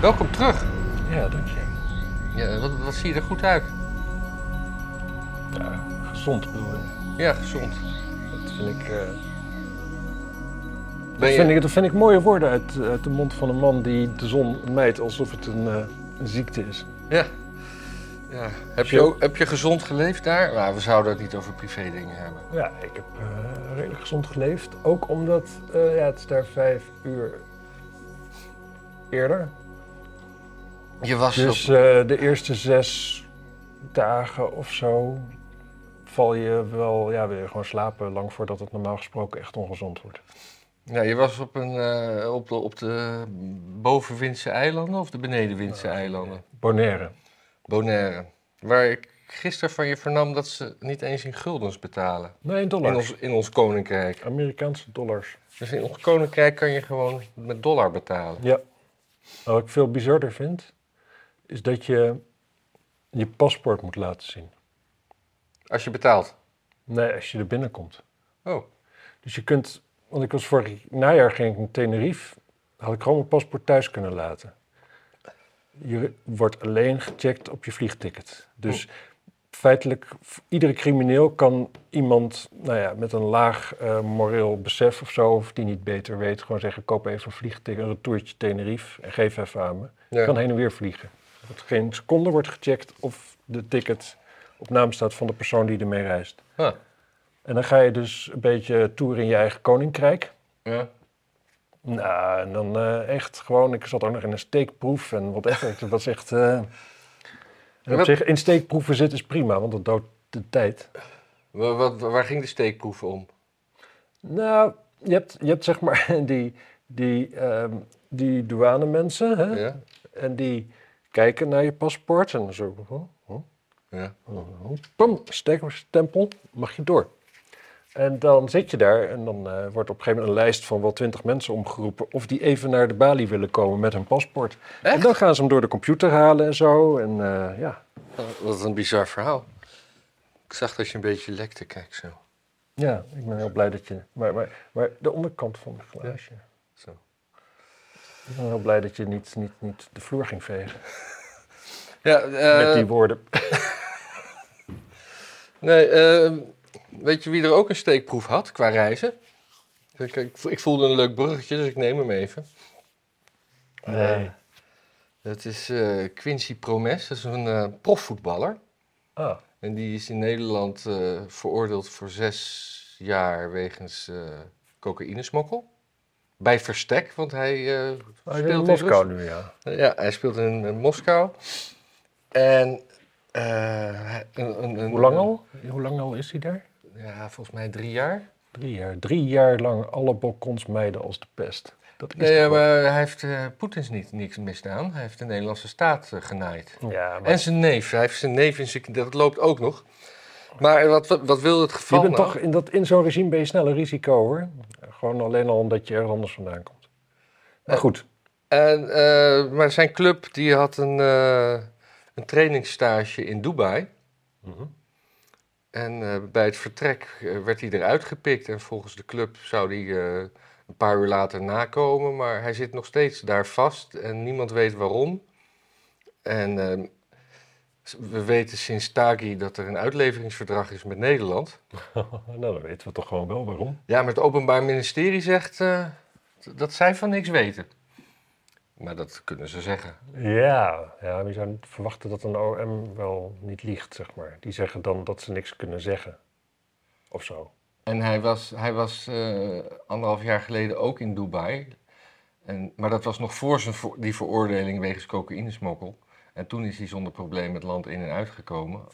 Welkom terug. Ja, dank je. Ja, wat, wat zie je er goed uit? Ja, gezond bedoel je. Ja, gezond. Dat vind ik, eh, dat je, vind ik, dat vind ik mooie woorden uit, uit de mond van een man die de zon mijt alsof het een, eh, een ziekte is. Ja. ja. Heb, je ook, heb je gezond geleefd daar? Nou, we zouden het niet over privé dingen hebben. Ja, ik heb eh, redelijk gezond geleefd. Ook omdat ja, het is daar vijf uur eerder. Je was Dus op... eh, de eerste zes dagen of zo val je wel, ja, je gewoon slapen lang voordat het normaal gesproken echt ongezond wordt. Ja, je was op, een, eh, op, de, op de bovenwindse eilanden of de benedenwindse eilanden? Bonaire. Bonaire. Waar ik gisteren van je vernam dat ze niet eens in guldens betalen. Nee, in In dollars. ons, in ons koninkrijk. Amerikaanse dollars. Dus in ons koninkrijk kan je gewoon met dollar betalen. Ja. Wat ik veel bizarder vind, is dat je je paspoort moet laten zien. Als je betaalt. Nee, als je er binnenkomt. Oh. Dus je kunt, want ik was vorig najaar ging ik naar Tenerife, had ik gewoon mijn paspoort thuis kunnen laten. Je wordt alleen gecheckt op je vliegticket. Dus feitelijk, f- iedere crimineel kan iemand nou ja, met een laag eh, moreel besef of zo, of die niet beter weet, gewoon zeggen: koop even een vliegticket, een retourtje Tenerife en geef even aan me. Ja. kan heen en weer vliegen. Wordt geen seconde wordt gecheckt of de ticket op naam staat van de persoon die ermee reist. Ah. En dan ga je dus een beetje toeren in je eigen koninkrijk. Ja. Nou, en dan eh, echt gewoon, ik zat ook nog in een steekproef en wat echt, het was echt... en op Wat- zich, in steekproeven zitten is prima, want dat doodt de tijd. Wat, waar ging de steekproeven om? Nou, je hebt, je hebt zeg maar die, die, ehm die douanemensen, hè? Ja? En die kijken naar je paspoort en zo, Ja. pam, stempel, mag je door. En dan zit je daar en dan eh, wordt op een gegeven moment een lijst van wel twintig mensen omgeroepen of die even naar de balie willen komen met hun paspoort. En dan gaan ze hem door de computer halen en zo. En eh, ja, Wat een bizar verhaal. Ik zag dat je een beetje lekte, kijk zo. ja, ik ben heel blij dat je. Maar, maar, maar de onderkant van het glaasje. Ik ben heel blij dat je niet, niet, niet de vloer ging vegen. Ja, eh, met die woorden. nee, eh, weet je wie er ook een steekproef had qua reizen? Ik, ik, ik voelde een leuk bruggetje, dus ik neem hem even. Nee. Het is eh, Quincy Promes, dat is een profvoetballer. Ah, En die is in Nederland veroordeeld voor zes jaar wegens cocaïnesmokkel. Bij verstek, want hij eh, hij is in speelt Moskou Rus- nu, ja. Ja, hij speelt in, in Moskou. En... eh, een, een, een- Hoe lang al? Hoe lang al is hij daar? Ja, volgens mij drie jaar. Drie jaar. Drie jaar lang alle balkons mijden als de pest. Dat is Nee, maar hij heeft eh Poetins niet niks misdaan. Hij heeft de Nederlandse staat eh, genaaid. Ja, maar En zijn neef. Hij heeft zijn neef in zijn... Dat loopt ook nog. Maar wat, wat, wil het je geval bent nou? toch in, dat, in zo'n regime ben je snel een risico hoor. Gewoon alleen al omdat je ergens anders vandaan komt. Maar Eh, goed. En, eh, maar zijn club die had een, eh, een trainingsstage in Dubai. Mhm. En bij het vertrek werd hij eruit gepikt. En volgens de club zou hij een paar uur later nakomen. Maar hij zit nog steeds daar vast en niemand weet waarom. En eh, we weten sinds Taghi dat er een uitleveringsverdrag is met Nederland. nou, dan weten we toch gewoon wel waarom. Ja, maar het Openbaar Ministerie zegt eh, dat zij van niks weten. Maar dat kunnen ze zeggen. Ja, ja, je zou niet verwachten dat een OM wel niet liegt, zeg maar. Die zeggen dan dat ze niks kunnen zeggen. Of zo. En hij was, hij was eh, anderhalf jaar geleden ook in Dubai. En, maar dat was nog voor zijn voor- die veroordeling wegens cocaïnesmokkel. En toen is hij zonder probleem het land in en uitgekomen.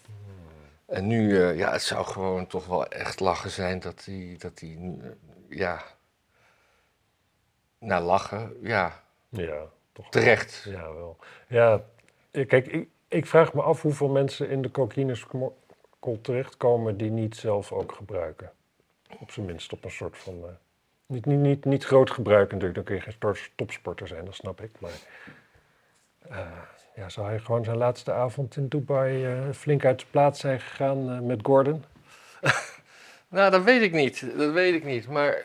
En nu, eh, ja, het zou gewoon toch wel echt lachen zijn dat hij, dat hij eh, ja, nou lachen, ja, Ja, toch. terecht. Ja, wel. Ja, kijk, ik, ik vraag me af hoeveel mensen in de cocaïnesmokkel terechtkomen die niet zelf ook gebruiken. Op zijn minst op een soort van... eh, niet, niet, niet, niet groot gebruik natuurlijk, dan kun je geen sport- topsporter zijn, dat snap ik. Maar eh, ja, zou hij gewoon zijn laatste avond in Dubai eh, flink uit de plaats zijn gegaan eh, met Gordon? Nou, dat weet ik niet. Dat weet ik niet. Maar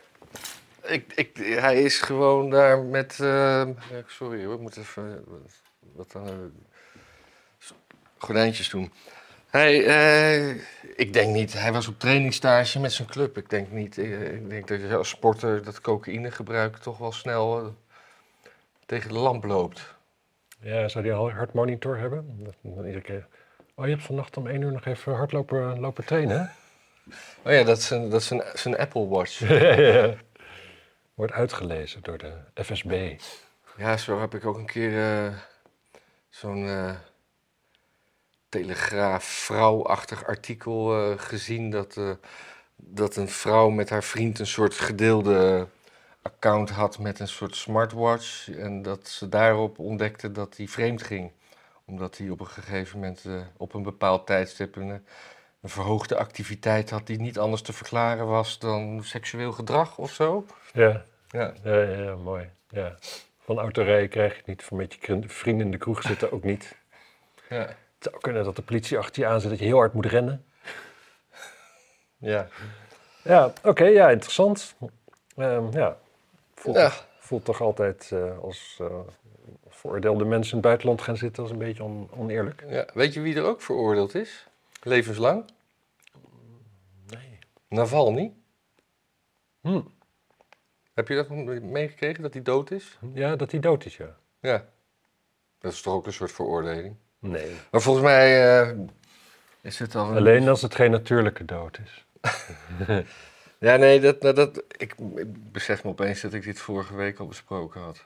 ik, ik, hij is gewoon daar met. eh, sorry hoor, ik moet even. Wat, dan. gordijntjes doen. Hij, ik denk niet, hij was op trainingsstage met zijn club. Ik denk niet, ik denk dat je als sporter dat cocaïnegebruik toch wel snel tegen de lamp loopt. Ja, zou die al hartmonitor hebben? Dat- dan iedere keer. Oh, je hebt vannacht om één uur nog even hardlopen lopen trainen? Oh ja, dat is een, dat is een, zijn Apple Watch. Wordt uitgelezen door de FSB. Ja, zo heb ik ook een keer eh, zo'n eh telegraaf vrouwachtig artikel eh, gezien dat, eh, dat een vrouw met haar vriend een soort gedeelde account had met een soort smartwatch en dat ze daarop ontdekte dat hij vreemd ging. Omdat hij op een gegeven moment eh, op een bepaald tijdstip een, eh, een verhoogde activiteit had die niet anders te verklaren was dan seksueel gedrag of zo. Ja, Ja, ja, ja, ja, mooi. Ja. Van autorijden krijg je het niet, van met je vrienden in de kroeg zitten ook niet. ja, Het zou kunnen dat de politie achter je aan zit, dat je heel hard moet rennen. ja. Ja, oké, ja, interessant. Ehm, ja, voelt, Ja. toch, voelt toch altijd eh, als uh, veroordeelde mensen in het buitenland gaan zitten als een beetje on- oneerlijk. Ja, weet je wie er ook veroordeeld is? Levenslang? Nee. Navalny. Hm. Heb je dat meegekregen, dat hij dood is? Ja, dat hij dood is, ja. Ja. Dat is toch ook een soort veroordeling? Nee. Maar volgens mij eh, is het al... een- Alleen als het geen natuurlijke dood is. Ja, nee, dat, nou, dat, ik, ik besef me opeens dat ik dit vorige week al besproken had.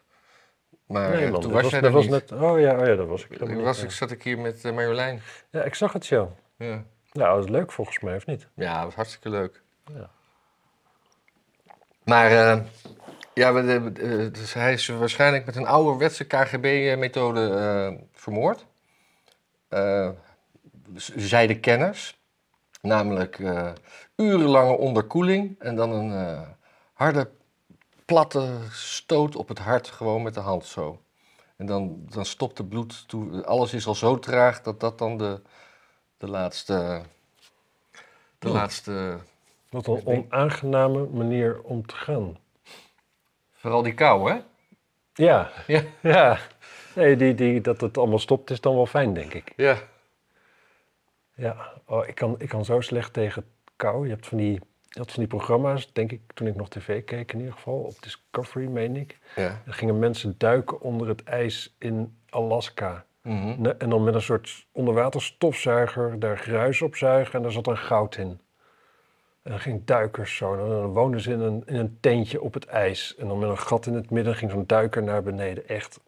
Maar nee, eh, man, toen dat was jij dat er was niet. net. Oh ja, oh ja, dat was ik. niet, was, ik zat ik hier met eh, Marjolein. Ja, ik zag het zo. Ja. Nou, dat is leuk volgens mij, of niet? ja, dat was hartstikke leuk. Ja. Maar eh, ja, we, dus hij is waarschijnlijk met een ouderwetse KGB-methode vermoord. Eh, z- zeiden kenners. Namelijk urenlange onderkoeling en dan een eh, harde, platte stoot op het hart, gewoon met de hand zo. En dan, dan stopt het bloed toe. Alles is al zo traag dat dat dan de, de laatste. De Oh. laatste. Wat een onaangename manier om te gaan. Vooral die kou, hè? Ja, Ja. ja. Nee, die, die, dat het allemaal stopt is dan wel fijn, denk ik. Ja. Ja, oh, ik, kan, ik kan zo slecht tegen kou. Je hebt van die, je had van die programma's, denk ik, toen ik nog tv keek in ieder geval, op Discovery, meen ik. Ja. Dan gingen mensen duiken onder het ijs in Alaska. Mhm. En dan met een soort onderwaterstofzuiger daar gruis op zuigen en daar zat dan goud in. En dan ging duikers zo. En dan woonden ze in een, in een tentje op het ijs. En dan met een gat in het midden ging zo'n duiker naar beneden. Echt.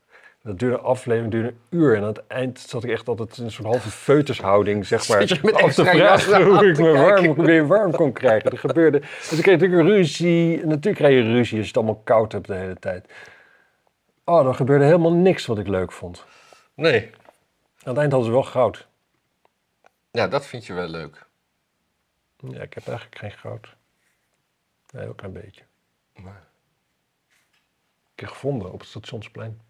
Dat duurde een aflevering, duurde een uur. En aan het eind zat ik echt altijd in zo'n halve feutushouding, zeg maar. Extra jas vragen hoe ik me warm, weer warm kon krijgen. Dat gebeurde. Dus ik kreeg natuurlijk ruzie. En natuurlijk krijg je ruzie als je het allemaal koud hebt de hele tijd. Oh, er gebeurde helemaal niks wat ik leuk vond. Nee. Aan het eind hadden ze wel goud. Ja, dat vind je wel leuk. Ja, ik heb eigenlijk geen goud. Nee, heel klein beetje. Maar Ik heb gevonden op het stationsplein.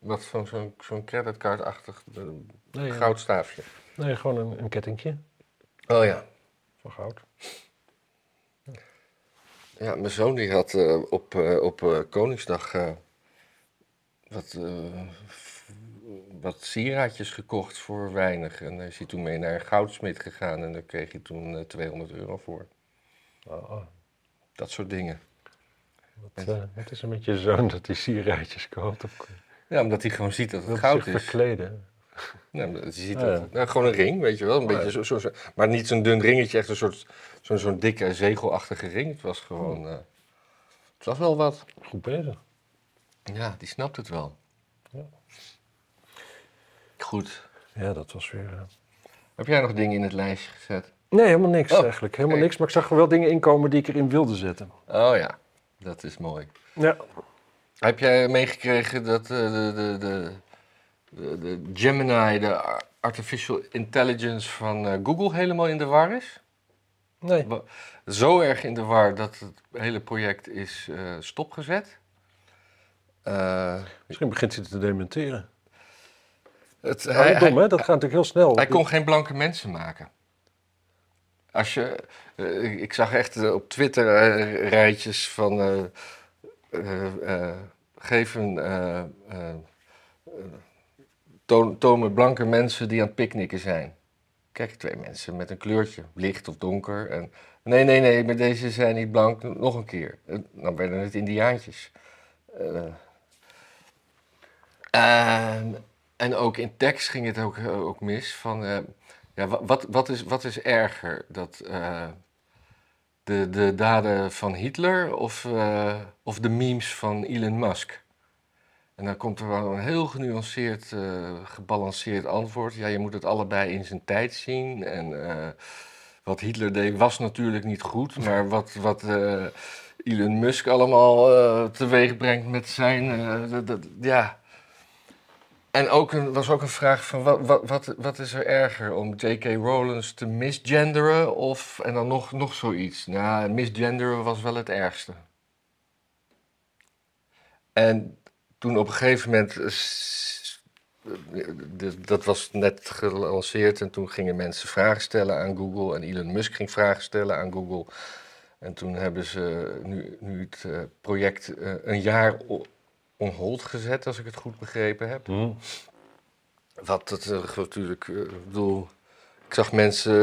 Wat van zo'n zo'n creditcard-achtig eh, Nee, goudstaafje. Nee, gewoon een, een kettingje Oh ja. van goud. Ja, mijn zoon die had eh, op, eh, op Koningsdag wat, wat sieraadjes gekocht voor weinig. En daar is hij toen mee naar een goudsmid gegaan en daar kreeg hij toen eh, 200 euro voor. Oh, oh. Dat soort dingen. Wat, wat is er met je zoon dat hij sieraadjes koopt? Of Ja, omdat hij gewoon ziet dat het goud is. verkleden? Ja, je ziet dat, ja. nou, gewoon een ring, weet je wel. Een beetje zo, zo, zo- maar niet zo'n dun ringetje, echt een soort zo'n zo'n dikke zegelachtige ring. Het was gewoon. eh, het was wel wat. Goed bezig. Ja, die snapt het wel. Ja. Goed. Ja, dat was weer... eh, Heb jij nog dingen in het lijstje gezet? Nee, helemaal niks Oh, eigenlijk. Helemaal niks. Maar ik zag er wel dingen inkomen die ik erin wilde zetten. Oh ja, dat is mooi. Ja. Heb jij meegekregen dat eh, de, de, de, de, de Gemini, de ar- artificial intelligence van eh, Google, helemaal in de war is? Nee. Zo erg in de war dat het hele project is eh, stopgezet. Eh, Misschien begint hij te dementeren. het, hij, dom, hè? Dat gaat natuurlijk heel snel. hij kon geen blanke mensen maken. Als je, eh, ik- zag echt eh, op Twitter eh, rijtjes van eh, eh, eh, geven, eh, eh, eh, toon, tonen blanke mensen die aan het picknicken zijn. Kijk, twee mensen met een kleurtje, licht of donker. En, nee, nee, nee, maar deze zijn niet blank, nog een keer. Dan werden het indiaantjes. Eh, en, en ook in tekst ging het ook, eh, ook mis. Van, eh, ja, wa- wat, wat, is, wat is erger? Dat, eh, de, de daden van Hitler of, eh, of de memes van Elon Musk? En dan komt er wel een heel genuanceerd, eh, gebalanceerd antwoord. Ja, je moet het allebei in zijn tijd zien. En eh, wat Hitler deed was natuurlijk niet goed, maar wat, wat Elon Musk allemaal teweeg brengt met zijn. dat- dat- ja. En ook was ook een vraag van wat, wat, wat, wat is er erger om J.K. Rowling te misgenderen of en dan nog, nog zoiets? Nou, misgenderen was wel het ergste. En toen op een gegeven moment, eh, dat was net gelanceerd en toen gingen mensen vragen stellen aan Google en Elon Musk ging vragen stellen aan Google. En toen hebben ze nu, nu het eh, project eh, een jaar on hold gezet, als ik het goed begrepen heb. Hm. Wat het eh, natuurlijk, ik bedoel, ik zag mensen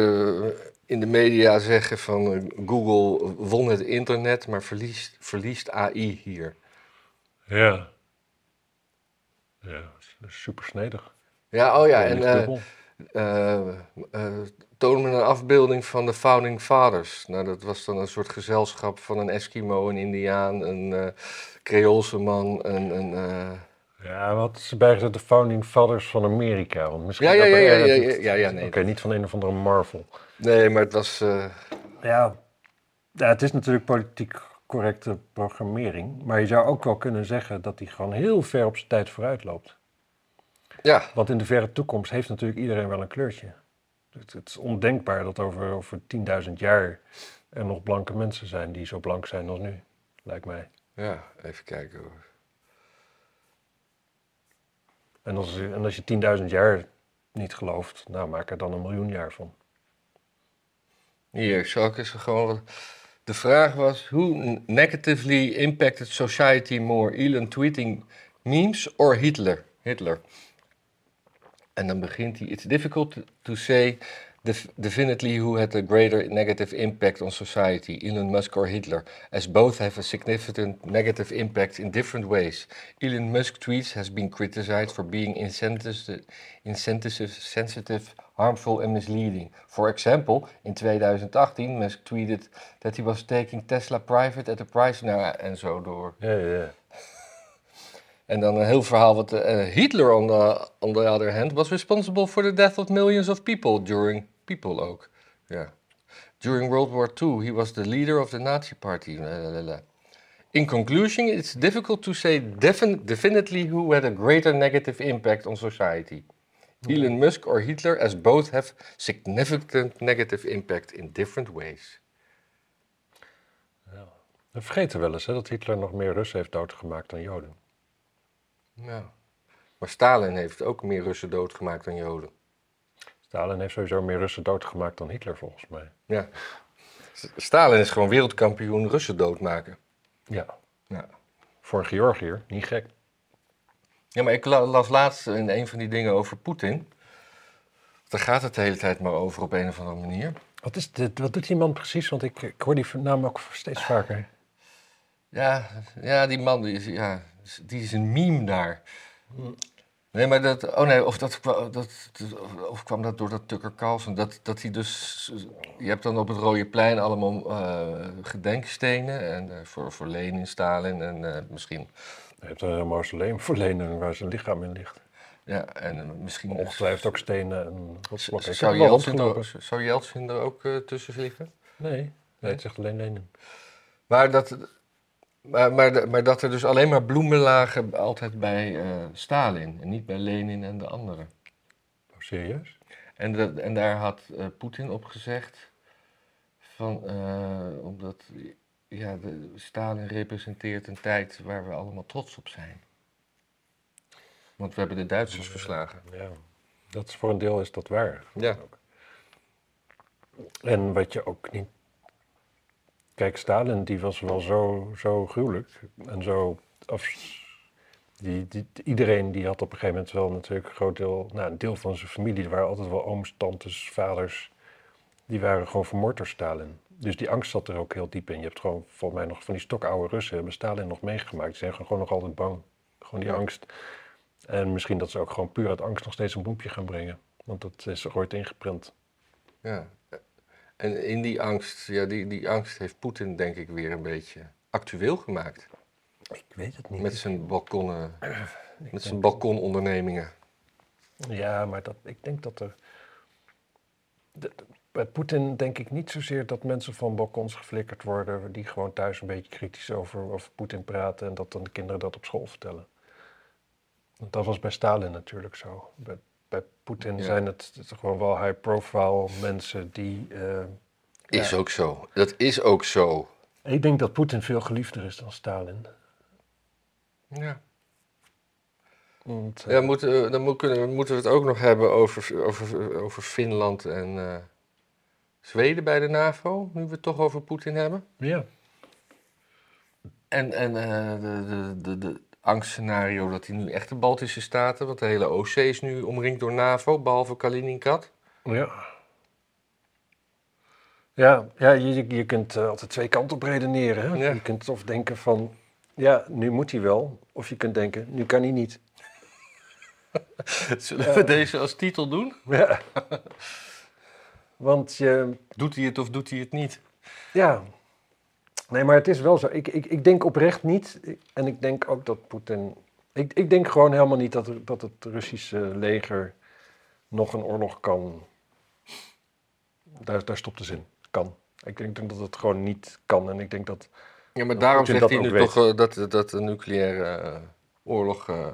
eh, in de media zeggen van Google won het internet, maar verliest, verliest AI hier. Ja. Ja, super snedig. Ja, oh ja, en eh, dubbel. eh, eh, toon me een afbeelding van de Founding Fathers. Nou, dat was dan een soort gezelschap van een Eskimo, een Indiaan, een eh Creoolse man, een... een eh, Ja, wat is bijgezet de founding fathers van Amerika? Want misschien Ja, ja, dat ja, er ja, ja, ja, ja, nee. Oké, niet van een of andere Marvel. Nee, maar het was... eh, Ja. ja, het is natuurlijk politiek correcte programmering. Maar je zou ook wel kunnen zeggen dat die gewoon heel ver op zijn tijd vooruit loopt. ja, Want in de verre toekomst heeft natuurlijk iedereen wel een kleurtje. Het, het is ondenkbaar dat over, over 10.000 jaar er nog blanke mensen zijn die zo blank zijn als nu, lijkt mij. ja, even kijken hoor. En als, en als je 10.000 jaar niet gelooft, nou maak er dan een miljoen jaar van. Hier, ik eens gewoon... De vraag was, who negatively impacted society more? Elon tweeting memes or Hitler? Hitler. En dan begint hij, it's difficult to, say def- definitely who had a greater negative impact on society, Elon Musk or Hitler, as both have a significant negative impact in different ways. Elon Musk tweets has been criticized for being insensitive, sensitive, harmful and misleading. For example, in 2018 Musk tweeted that he was taking Tesla private at a price, ja, en zo door. Ja, ja, ja. En dan een heel verhaal wat eh, Hitler on the, on the other hand was responsible for the death of millions of people during people ook. Ja. During World War II, he was the leader of the Nazi party. In conclusion, it's difficult to say defin- definitely who had a greater negative impact on society. Elon Musk or Hitler, as both have significant negative impact in different ways. We vergeten wel eens hè, dat Hitler nog meer Russen heeft doodgemaakt dan Joden. Ja. Maar Stalin heeft ook meer Russen doodgemaakt dan Joden. Stalin heeft sowieso meer Russen doodgemaakt dan Hitler volgens mij. Ja. Stalin is gewoon wereldkampioen Russen doodmaken. Ja. Ja. Voor een Georgiër, niet gek. Ja, maar ik la- las laatst in een van die dingen over Poetin. Daar gaat het de hele tijd maar over op een of andere manier. Wat, is dit, wat doet die man precies? Want ik, ik hoor die naam ook steeds vaker. Ja, ja die man, die is, ja, die is een meme daar. Nee, maar dat, oh nee, of, dat, dat, of kwam dat door dat Tucker Carlson? Dat, dat hij dus, je hebt dan op het Rode Plein allemaal eh, gedenkstenen. En eh, voor, voor Lenin, Stalin en eh, misschien, Hij heeft een mausoleum voor Lenin waar zijn lichaam in ligt. ja, en misschien... Ongetwijfeld ook stenen en rotsblokken. Heb Zou Jeltsin, er, zou Jeltsin er ook eh, tussen vliegen? Nee, nee, het zegt alleen Lenin. Maar dat, maar, maar, maar dat er dus alleen maar bloemen lagen altijd bij eh, Stalin en niet bij Lenin en de anderen. Oh, serieus? En, dat- en daar had eh, Poetin op gezegd van, eh, omdat ja, de, Stalin representeert een tijd waar we allemaal trots op zijn. Want we hebben de Duitsers verslagen. Ja, dat is voor een deel is dat waar. Ja. En wat je ook niet... Kijk, Stalin die was wel zo, zo gruwelijk en zo... Af, die, die, iedereen die had op een gegeven moment wel natuurlijk een groot deel... Nou, een deel van zijn familie, er waren altijd wel ooms, tantes, vaders... Die waren gewoon vermoord door Stalin. Dus die angst zat er ook heel diep in. Je hebt gewoon volgens mij nog van die stokoude Russen hebben Stalin nog meegemaakt. Die zijn gewoon nog altijd bang. Gewoon die Ja. angst. En misschien dat ze ook gewoon puur uit angst nog steeds een boempje gaan brengen. Want dat is er ooit ingeprent. Ja. En in die angst, ja, die, die angst heeft Poetin denk ik weer een beetje actueel gemaakt. Ik weet het niet. Met zijn balkonnen, Ik met zijn balkonondernemingen. Ja, maar dat, ik denk dat er... de- de- bij Poetin denk ik niet zozeer dat mensen van balkons geflikkerd worden... die gewoon thuis een beetje kritisch over, over Poetin praten... en dat dan de kinderen dat op school vertellen. Dat was bij Stalin natuurlijk zo. Bij, bij Poetin Ja. zijn het, het gewoon wel high-profile mensen die... eh, Is ja. ook zo. Dat is ook zo. Ik denk dat Poetin veel geliefder is dan Stalin. Ja. Want, eh, Ja, dan moet- kunnen, we- moeten we het ook nog hebben over, over, over Finland en eh, Zweden bij de NAVO, nu we het toch over Poetin hebben. ja. En, en de, de, de, de angstscenario dat hij nu echt de Baltische Staten, want de hele Oostzee is nu omringd door NAVO, behalve Kaliningrad. Ja. Ja, ja je, je- kunt eh, altijd twee kanten op redeneren. Hè? Ja. Je kunt of denken van, ja, nu moet hij wel. Of je kunt denken, nu kan hij niet. Zullen we deze als titel doen? Ja. Want je, Doet hij het of doet hij het niet? ja. Nee, maar het is wel zo. Ik, ik, ik denk oprecht niet. En ik denk ook dat Poetin... Ik, ik denk gewoon helemaal niet dat, dat het Russische leger nog een oorlog kan... Daar, daar stopt de zin. Kan. Ik denk, denk dat het gewoon niet kan. En ik denk dat... Ja, maar daarom zegt hij nu weet. toch eh, dat, dat een nucleaire eh, oorlog eh,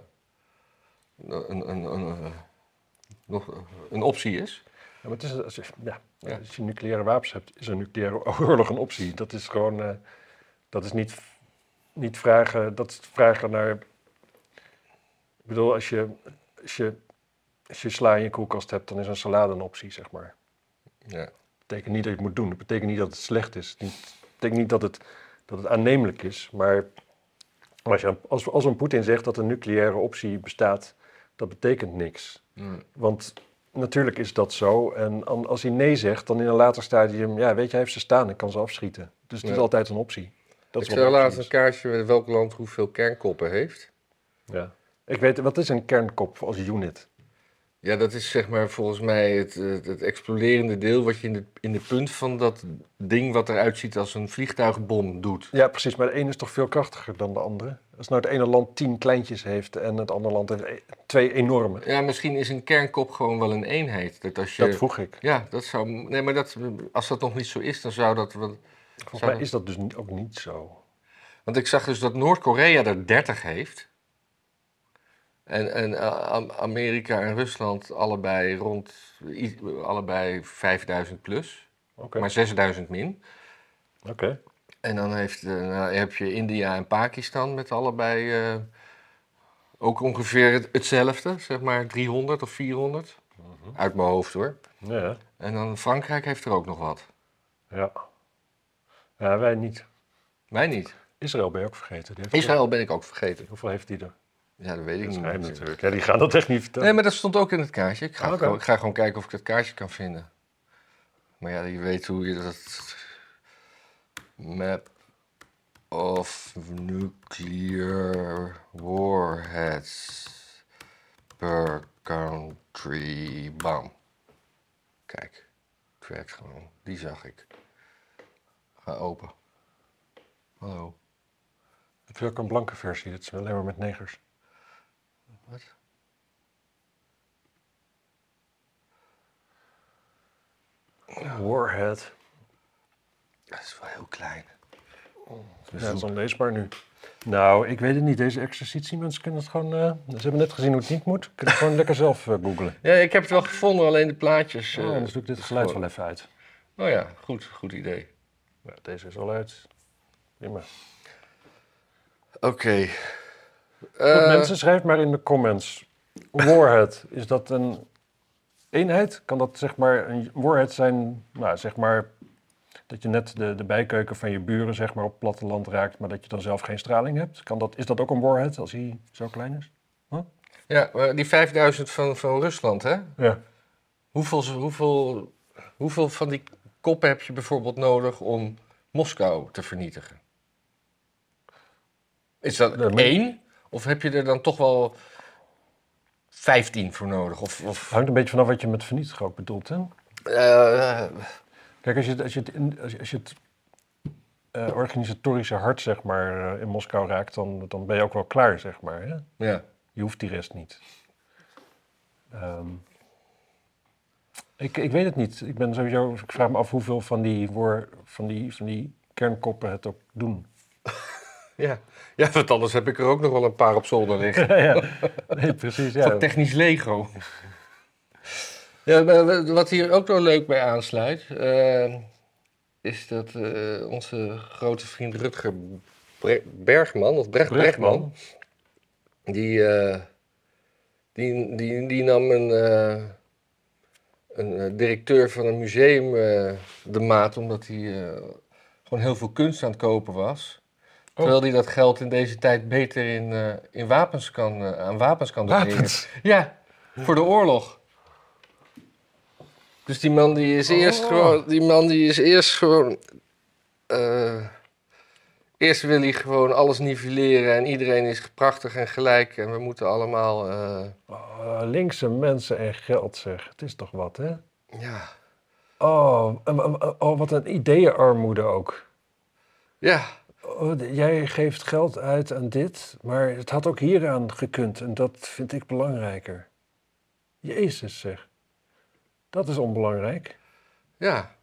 een, een, een, nog een optie is. Ja, maar het is, als, je, ja, Ja. als je nucleaire wapens hebt, is een nucleaire oorlog een optie. Dat is gewoon, eh, dat is niet, niet vragen, dat is vragen naar, ik bedoel, als je, als je, als je sla in je koelkast hebt, dan is een salade een optie, zeg maar. Ja. Dat betekent niet dat je het moet doen, dat betekent niet dat het slecht is. Het betekent niet dat het, dat het aannemelijk is, maar als, je, als, als een Poetin zegt dat een nucleaire optie bestaat, dat betekent niks. Mm. Want natuurlijk is dat zo. En als hij nee zegt, dan in een later stadium, ja, weet je, hij heeft ze staan en kan ze afschieten. Dus het is altijd een optie. Dat ik zag laatst een kaartje met welk land hoeveel kernkoppen heeft. Ja. Ik weet, wat is een kernkop als unit? Ja, dat is zeg maar volgens mij het, het, het exploderende deel wat je in de, in de punt van dat ding wat eruit ziet als een vliegtuigbom doet. Ja, precies, maar de ene is toch veel krachtiger dan de andere? Als nou het ene land tien kleintjes heeft en het andere land heeft twee enorme. Ja, misschien is een kernkop gewoon wel een eenheid. Dat als je, Dat vroeg ik. Ja, dat zou. Nee, maar dat, als dat nog niet zo is, dan zou dat wel. Volgens Zou mij is dat dus ook niet zo. Want ik zag dus dat Noord-Korea er 30 heeft. En, en eh, Am- Amerika en Rusland allebei rond. allebei 5000 plus. Maar 6000 min. Oké. En dan heeft, eh, nou, heb je India en Pakistan met allebei. eh, ook ongeveer het- hetzelfde, zeg maar 300 of 400. Uit mijn hoofd hoor. Ja. En dan Frankrijk heeft er ook nog wat. ja. Ja, wij niet. Wij niet. Israël ben je ook vergeten. Israël ben ik ook vergeten. Hoeveel heeft die er? Ja, dat weet ik Dat is niet. natuurlijk. Ja, die gaan dat echt niet vertellen. Nee, maar dat stond ook in het kaartje. Ik ga, Oké. gewoon, ik ga gewoon kijken of ik dat kaartje kan vinden. Maar ja, je weet hoe je dat... Map of nuclear warheads per country. Bam. Kijk, het werkt gewoon. Die zag ik. Ga open. Hallo. Heb je ook een blanke versie? Dat is alleen maar met negers. Wat? Warhead. Dat is wel heel klein. Ja, dat is onleesbaar nu. Nou, ik weet het niet. Deze exercitie, mensen kunnen het gewoon... eh, ze hebben net gezien hoe het niet moet. Kunnen het gewoon lekker zelf eh, googlen. Ja, ik heb het wel gevonden, alleen de plaatjes. Oh, eh, anders doe ik dit geluid wel even uit. Oh ja, goed, goed idee. Ja, deze is al uit. Prima. Oké. Goed, Eh, mensen, schrijf maar in de comments. Warhead, is dat een eenheid? Kan dat zeg maar een warhead zijn, nou zeg maar Dat je net de, de bijkeuken van je buren zeg maar, op het platteland raakt, maar dat je dan zelf geen straling hebt. Kan dat, is dat ook een warhead als hij zo klein is? Ja, maar die 5000 van, van Rusland, hè? Ja. Hoeveel, hoeveel, hoeveel van die koppen heb je bijvoorbeeld nodig om Moskou te vernietigen? Is dat Ja, één? Of heb je er dan toch wel 15 voor nodig? Of, of, Hangt een beetje vanaf wat je met vernietigen ook bedoelt. Hè? eh, Kijk, als je, het- als je het, in- als je, als je het eh, organisatorische hart zeg maar, eh, in Moskou raakt, dan, dan ben je ook wel klaar. Zeg maar, hè? ja. Je hoeft die rest niet. Ehm, ik, ik weet het niet. Ik, ben sowieso, ik vraag me af hoeveel van die, woor- van die, van die kernkoppen het ook doen. Ja. ja, want anders heb ik er ook nog wel een paar op zolder liggen. ja, nee, precies. Ja. Van technisch Lego. Ja, wat hier ook nog leuk bij aansluit, eh, is dat eh, onze grote vriend Rutger Bre- Bergman, of Brecht Bregman, die, eh, die, die, die nam een, een directeur van een museum de maat, omdat hij gewoon heel veel kunst aan het kopen was. Terwijl hij dat geld in deze tijd beter in, eh, in wapens kan, eh, aan wapens kan doneren. Wapens? Ja, voor de oorlog. Dus die man die is eerst Oh. gewoon, die man die is eerst gewoon, eh, eerst wil hij gewoon alles nivelleren en iedereen is prachtig en gelijk en we moeten allemaal, Oh, linkse mensen en geld zeg. Het is toch wat, hè? ja, Oh, oh wat een ideeënarmoede ook. ja, Oh, jij geeft geld uit aan dit, maar het had ook hieraan gekund en dat vind ik belangrijker. Jezus zeg. Dat is onbelangrijk. ja,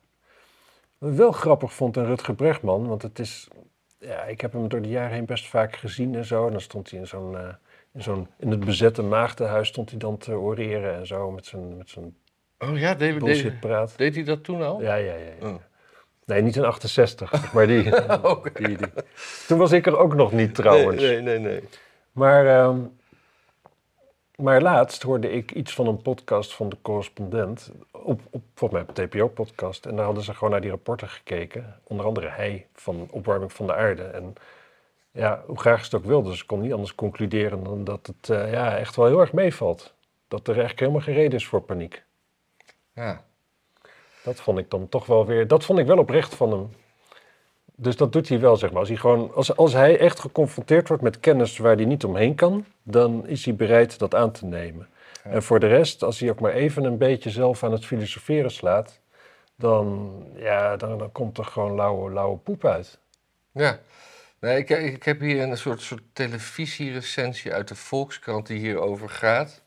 Wat ik wel grappig vond aan Rutger Bregman, want het is... Ja, ik heb hem door de jaren heen best vaak gezien en zo. En dan stond hij in zo'n... eh, in, zo'n in het bezette maagdenhuis stond hij dan te oreren en zo met zijn, met zijn Oh ja, deed, deed hij dat toen al? Ja, ja, ja. ja. Oh. Nee, niet in 68, maar die, Oké. die, die. Toen was ik er ook nog niet trouwens. Nee, nee, nee. nee. Maar, ehm, maar laatst hoorde ik iets van een podcast van de correspondent. Op, op, volgens mij op een TPO-podcast. En daar hadden ze gewoon naar die rapporten gekeken. Onder andere hij van opwarming van de aarde. En ja, hoe graag ze het ook wilden, ze kon niet anders concluderen dan dat het eh, ja, echt wel heel erg meevalt. Dat er eigenlijk helemaal geen reden is voor paniek. Ja. Dat vond ik dan toch wel weer. Dat vond ik wel oprecht van hem. Dus dat doet hij wel, zeg maar. Als hij, gewoon, als, als hij echt geconfronteerd wordt met kennis waar hij niet omheen kan, dan is hij bereid dat aan te nemen. Ja. En voor de rest, als hij ook maar even een beetje zelf aan het filosoferen slaat, dan, ja, dan, dan komt er gewoon lauwe, lauwe poep uit. Ja. Nee, ik, ik heb hier een soort, soort televisierecensie uit de Volkskrant die hierover gaat.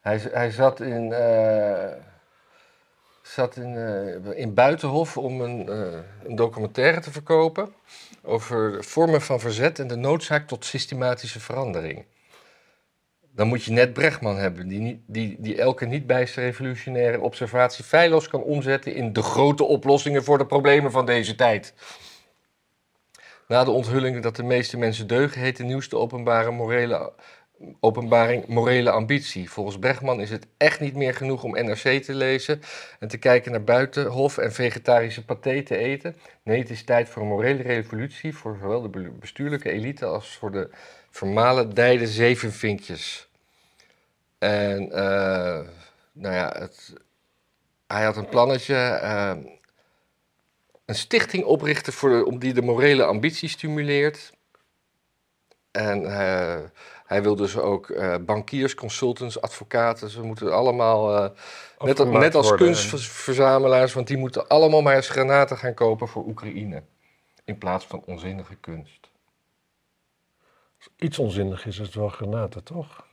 Hij, hij zat in, eh, zat in, eh, in Buitenhof om een, eh, een documentaire te verkopen over vormen van verzet en de noodzaak tot systematische verandering. Dan moet je net Brechtman hebben, die, die, die elke niet bijster revolutionaire observatie feilloos kan omzetten in de grote oplossingen voor de problemen van deze tijd. Na de onthulling dat de meeste mensen deugen, heet de nieuwste openbare morele, openbaring morele ambitie. Volgens Bregman is het echt niet meer genoeg om NRC te lezen en te kijken naar buitenhof en vegetarische paté te eten. Nee, het is tijd voor een morele revolutie voor zowel de be- bestuurlijke elite als voor de vermalendijde zevenvinkjes. En eh, nou ja, het, hij had een plannetje. eh, een stichting oprichten voor om die de morele ambitie stimuleert. En eh, hij wil dus ook eh, bankiers, consultants, advocaten. Ze moeten allemaal, eh, net, Afgemaakt net als worden. kunstverzamelaars, want die moeten allemaal maar eens granaten gaan kopen voor Oekraïne. In plaats van onzinnige kunst. Iets onzinnig is het wel granaten, toch?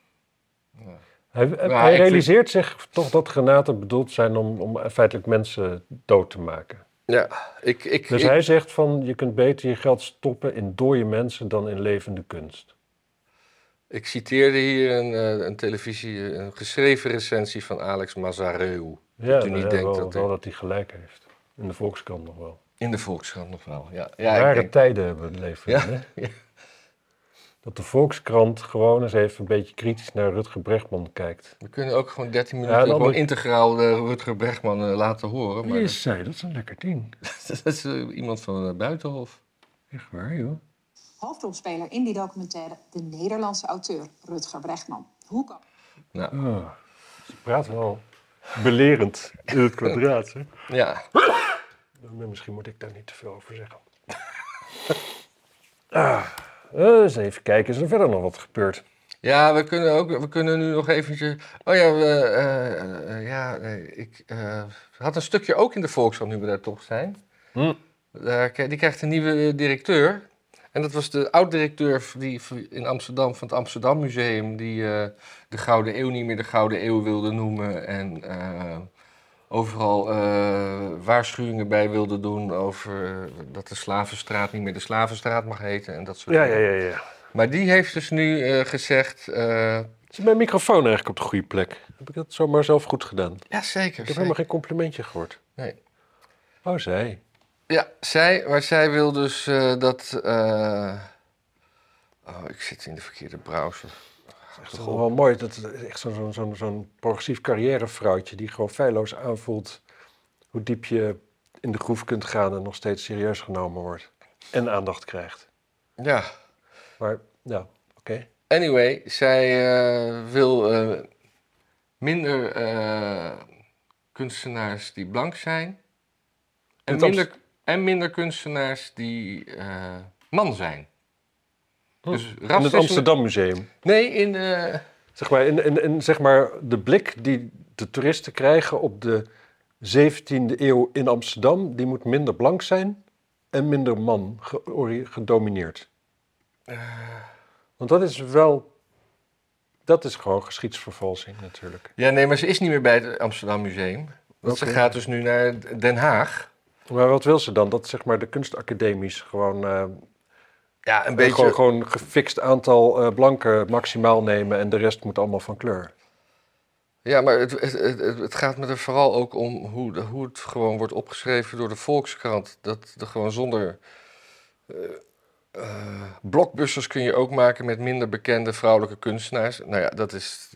Ja. Hij, Nou, hij realiseert zich toch dat granaten bedoeld zijn om, om feitelijk mensen dood te maken. Ja, ik, ik, Dus ik- hij zegt van je kunt beter je geld stoppen in dode mensen dan in levende kunst. Ik citeerde hier een, eh, een televisie, een geschreven recensie van Alex Mazareu. Ja, u niet denkt wel, dat wel hij- dat hij gelijk heeft. In de Volkskrant nog wel. In de Volkskrant nog wel. Ja, ja Rare denk- tijden hebben we leven. Ja, dat de Volkskrant gewoon eens even een beetje kritisch naar Rutger Bregman kijkt. We kunnen ook gewoon 13 Ja, minuten gewoon integraal de Rutger Bregman eh, laten horen. Maar Wie dat, is zij? Dat is een lekker ding. dat is eh, iemand van het Buitenhof. Echt waar, joh. Hoofdrolspeler in die documentaire de Nederlandse auteur Rutger Bregman. Hoe kan Nou, Oh, ze praat wel belerend in het kwadraat, hè? ja. Misschien moet ik daar niet te veel over zeggen. ah, eh, eens even kijken, is er verder nog wat gebeurd? Ja, we kunnen, ook, we kunnen nu nog eventjes... Oh ja, we, eh, eh, ja nee, ik eh, had een stukje ook in de Volkskrant, nu we daar toch zijn. Hm. Die krijgt een nieuwe directeur. En dat was de oud-directeur in Amsterdam van het Amsterdam Museum... die eh, de Gouden Eeuw niet meer de Gouden Eeuw wilde noemen. En eh, overal eh, waarschuwingen bij wilde doen over dat de Slavenstraat niet meer de Slavenstraat mag heten. En dat soort Ja, ja, dingen. ja, ja. Maar die heeft dus nu gezegd... Is mijn microfoon eigenlijk op de goede plek? Heb ik dat zomaar zelf goed gedaan? ja, zeker. Ik heb zeker. helemaal geen complimentje gehoord. Nee. Oh, zij. Ja, zij, maar zij wil dus eh, dat... eh, Oh, ik zit in de verkeerde browser. Het is toch wel mooi. Dat is echt zo'n zo'n zo'n progressief carrièrevrouwtje die gewoon feilloos aanvoelt hoe diep je in de groef kunt gaan en nog steeds serieus genomen wordt. En aandacht krijgt. Ja, Maar ja, oké. anyway, zij eh, wil minder kunstenaars die blank zijn. En minder, en minder kunstenaars die eh, man zijn. Dus In het. Amsterdam Museum. Nee, in... eh, Zeg maar, in, in, in, zeg maar de blik die de toeristen krijgen op de 17e eeuw in Amsterdam, die moet minder blank zijn en minder man gedomineerd. Want dat is wel, dat is gewoon geschiedsvervalsing natuurlijk. Ja, nee, maar ze is niet meer bij het Amsterdam Museum. Want ze gaat dus nu naar Den Haag. Maar wat wil ze dan? Dat zeg maar de kunstacademies gewoon, eh, Ja, een beetje... gewoon, gewoon gefixt aantal eh, blanken maximaal nemen en de rest moet allemaal van kleur. Ja, maar het, het, het, het gaat me er vooral ook om hoe, de- hoe het gewoon wordt opgeschreven door de Volkskrant. Dat er gewoon zonder... eh, blockbusters kun je ook maken met minder bekende vrouwelijke kunstenaars. Nou ja, dat is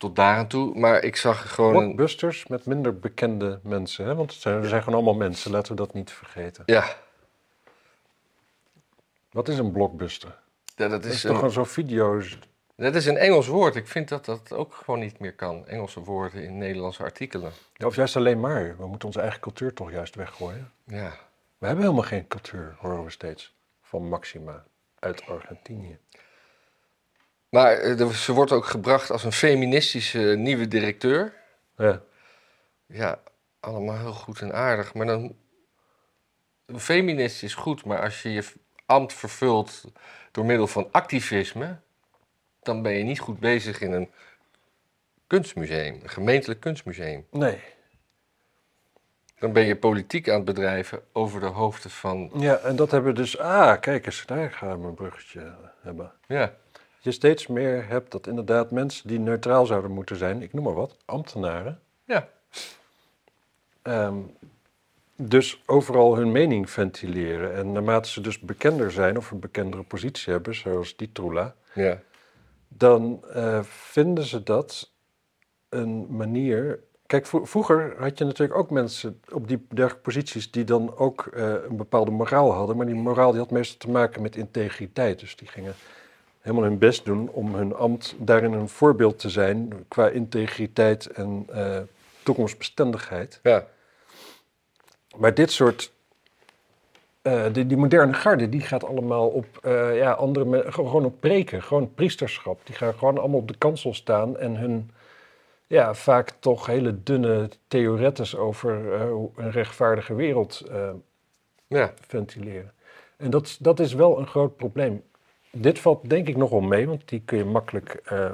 tot daar aan toe. Maar ik zag gewoon... Blockbusters met minder bekende mensen, hè? want het zijn, er zijn gewoon allemaal mensen, laten we dat niet vergeten. ja, Wat is een blockbuster? ja, dat Dat is is, toch een, gewoon zo'n video's. dat is een Engels woord. Ik vind dat dat ook gewoon niet meer kan. Engelse woorden in Nederlandse artikelen. Ja, of juist alleen maar. We moeten onze eigen cultuur toch juist weggooien. Ja. We hebben helemaal geen cultuur, horen we steeds. Van Maxima uit Argentinië. Maar eh, ze wordt ook gebracht als een feministische nieuwe directeur. Ja. Ja, allemaal heel goed en aardig. Maar dan. Een feminist is goed, maar als je je ambt vervult door middel van activisme. dan ben je niet goed bezig in een kunstmuseum, een gemeentelijk kunstmuseum. Nee. Dan ben je politiek aan het bedrijven over de hoofden van. Ja, en dat hebben we dus... Ah, kijk eens, daar gaan we een bruggetje hebben. Ja, Je steeds meer hebt dat inderdaad mensen die neutraal zouden moeten zijn, ik noem maar wat, ambtenaren, ja, ehm, dus overal hun mening ventileren. En naarmate ze dus bekender zijn of een bekendere positie hebben, zoals die Troela, ja. dan eh, vinden ze dat een manier. Kijk, vro- vroeger had je natuurlijk ook mensen op die dergelijke posities die dan ook eh, een bepaalde moraal hadden. Maar die moraal die had meestal te maken met integriteit. Dus die gingen helemaal hun best doen om hun ambt daarin een voorbeeld te zijn qua integriteit en eh, toekomstbestendigheid. ja. Maar dit soort. eh, die, die moderne garde, die gaat allemaal op eh, ja, andere gewoon op preken, gewoon priesterschap. Die gaan gewoon allemaal op de kansel staan en hun ja, vaak toch hele dunne theoretes over een rechtvaardige wereld ja. ventileren. En dat, dat is wel een groot probleem. Dit valt denk ik nogal mee, want die kun je makkelijk eh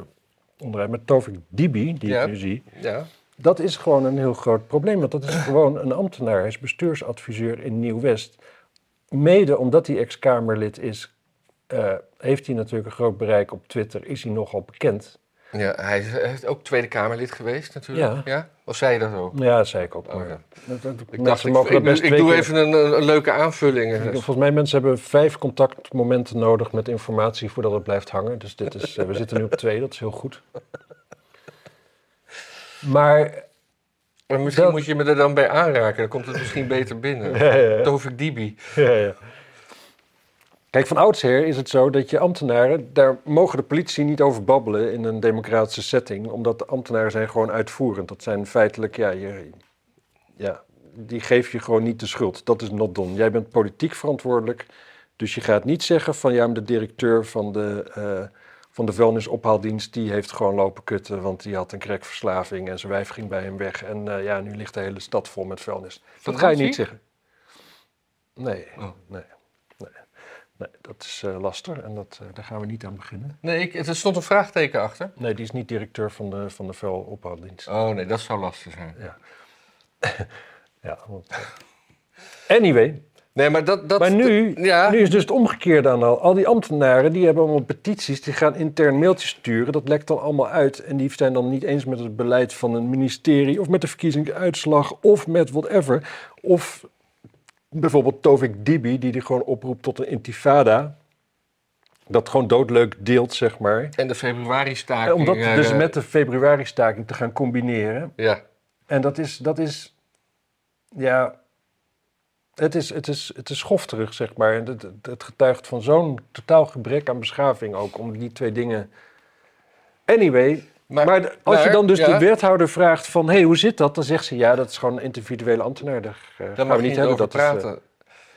onderuit. Met Tovik Dibi, die Ja. ik nu zie, ja. dat is gewoon een heel groot probleem. Want dat is gewoon een ambtenaar. Hij is bestuursadviseur in Nieuw-West. Mede omdat hij ex-Kamerlid is, eh, heeft hij natuurlijk een groot bereik op Twitter. Is hij nogal bekend. Ja, hij is, hij is ook Tweede Kamerlid geweest natuurlijk. Ja. Of zei je dat ook? Ja, dat zei ik ook. Oh, ja. dat- dat- Ik dacht, ik, best doe keer- even een, een- een leuke aanvulling. Ik- Volgens mij mensen hebben vijf contactmomenten nodig met informatie voordat het blijft hangen. Dus dit is, eh, we zitten nu op twee, dat is heel goed. Maar Maar misschien Dat- moet je me er dan bij aanraken, dan komt het misschien beter binnen. Ja, ja, ja. Tovik Dibi. Ja, ja. Kijk, van oudsher is het zo dat je ambtenaren, daar mogen de politici niet over babbelen in een democratische setting, omdat de ambtenaren zijn gewoon uitvoerend. Dat zijn feitelijk, ja, je, ja, die geef je gewoon niet de schuld. Dat is not done. Jij bent politiek verantwoordelijk, dus je gaat niet zeggen van ja, maar de directeur van de, eh van de vuilnisophaaldienst, die heeft gewoon lopen kutten, want die had een crackverslaving en zijn wijf ging bij hem weg. En eh, ja, nu ligt de hele stad vol met vuilnis. Dat Dat ga je niet zeggen. Nee, Oh. nee, nee. Nee, dat is eh lastig en dat, eh, daar gaan we niet aan beginnen. Nee, ik, er stond een vraagteken achter. Nee, die is niet directeur van de, van de vuilophaaldienst. Oh nee, dat zou lastig zijn. Ja, want, eh, Anyway, Nee, maar dat... dat maar nu, ja, nu is dus het omgekeerde aan al. Al die ambtenaren die hebben allemaal petities, die gaan intern mailtjes sturen. Dat lekt dan allemaal uit. En die zijn dan niet eens met het beleid van een ministerie of met de verkiezingsuitslag of met whatever. Of bijvoorbeeld Tovik Dibi, die die gewoon oproept tot een intifada. Dat gewoon doodleuk deelt, zeg maar. En de februari-staking. Om dat eh, dus met de februari-staking te gaan combineren. Ja, En dat is, dat is ja, het is, het is, het is schofterig, zeg maar. Het- het getuigt van zo'n totaal gebrek aan beschaving ook, om die twee dingen... Anyway, maar, als je dan dus ja, de wethouder vraagt van, hé, hey, hoe zit dat? Dan zegt ze, ja, dat is gewoon een individuele ambtenaar. Daar Daar gaan mag we niet niet hebben. over Dat is, eh, praten.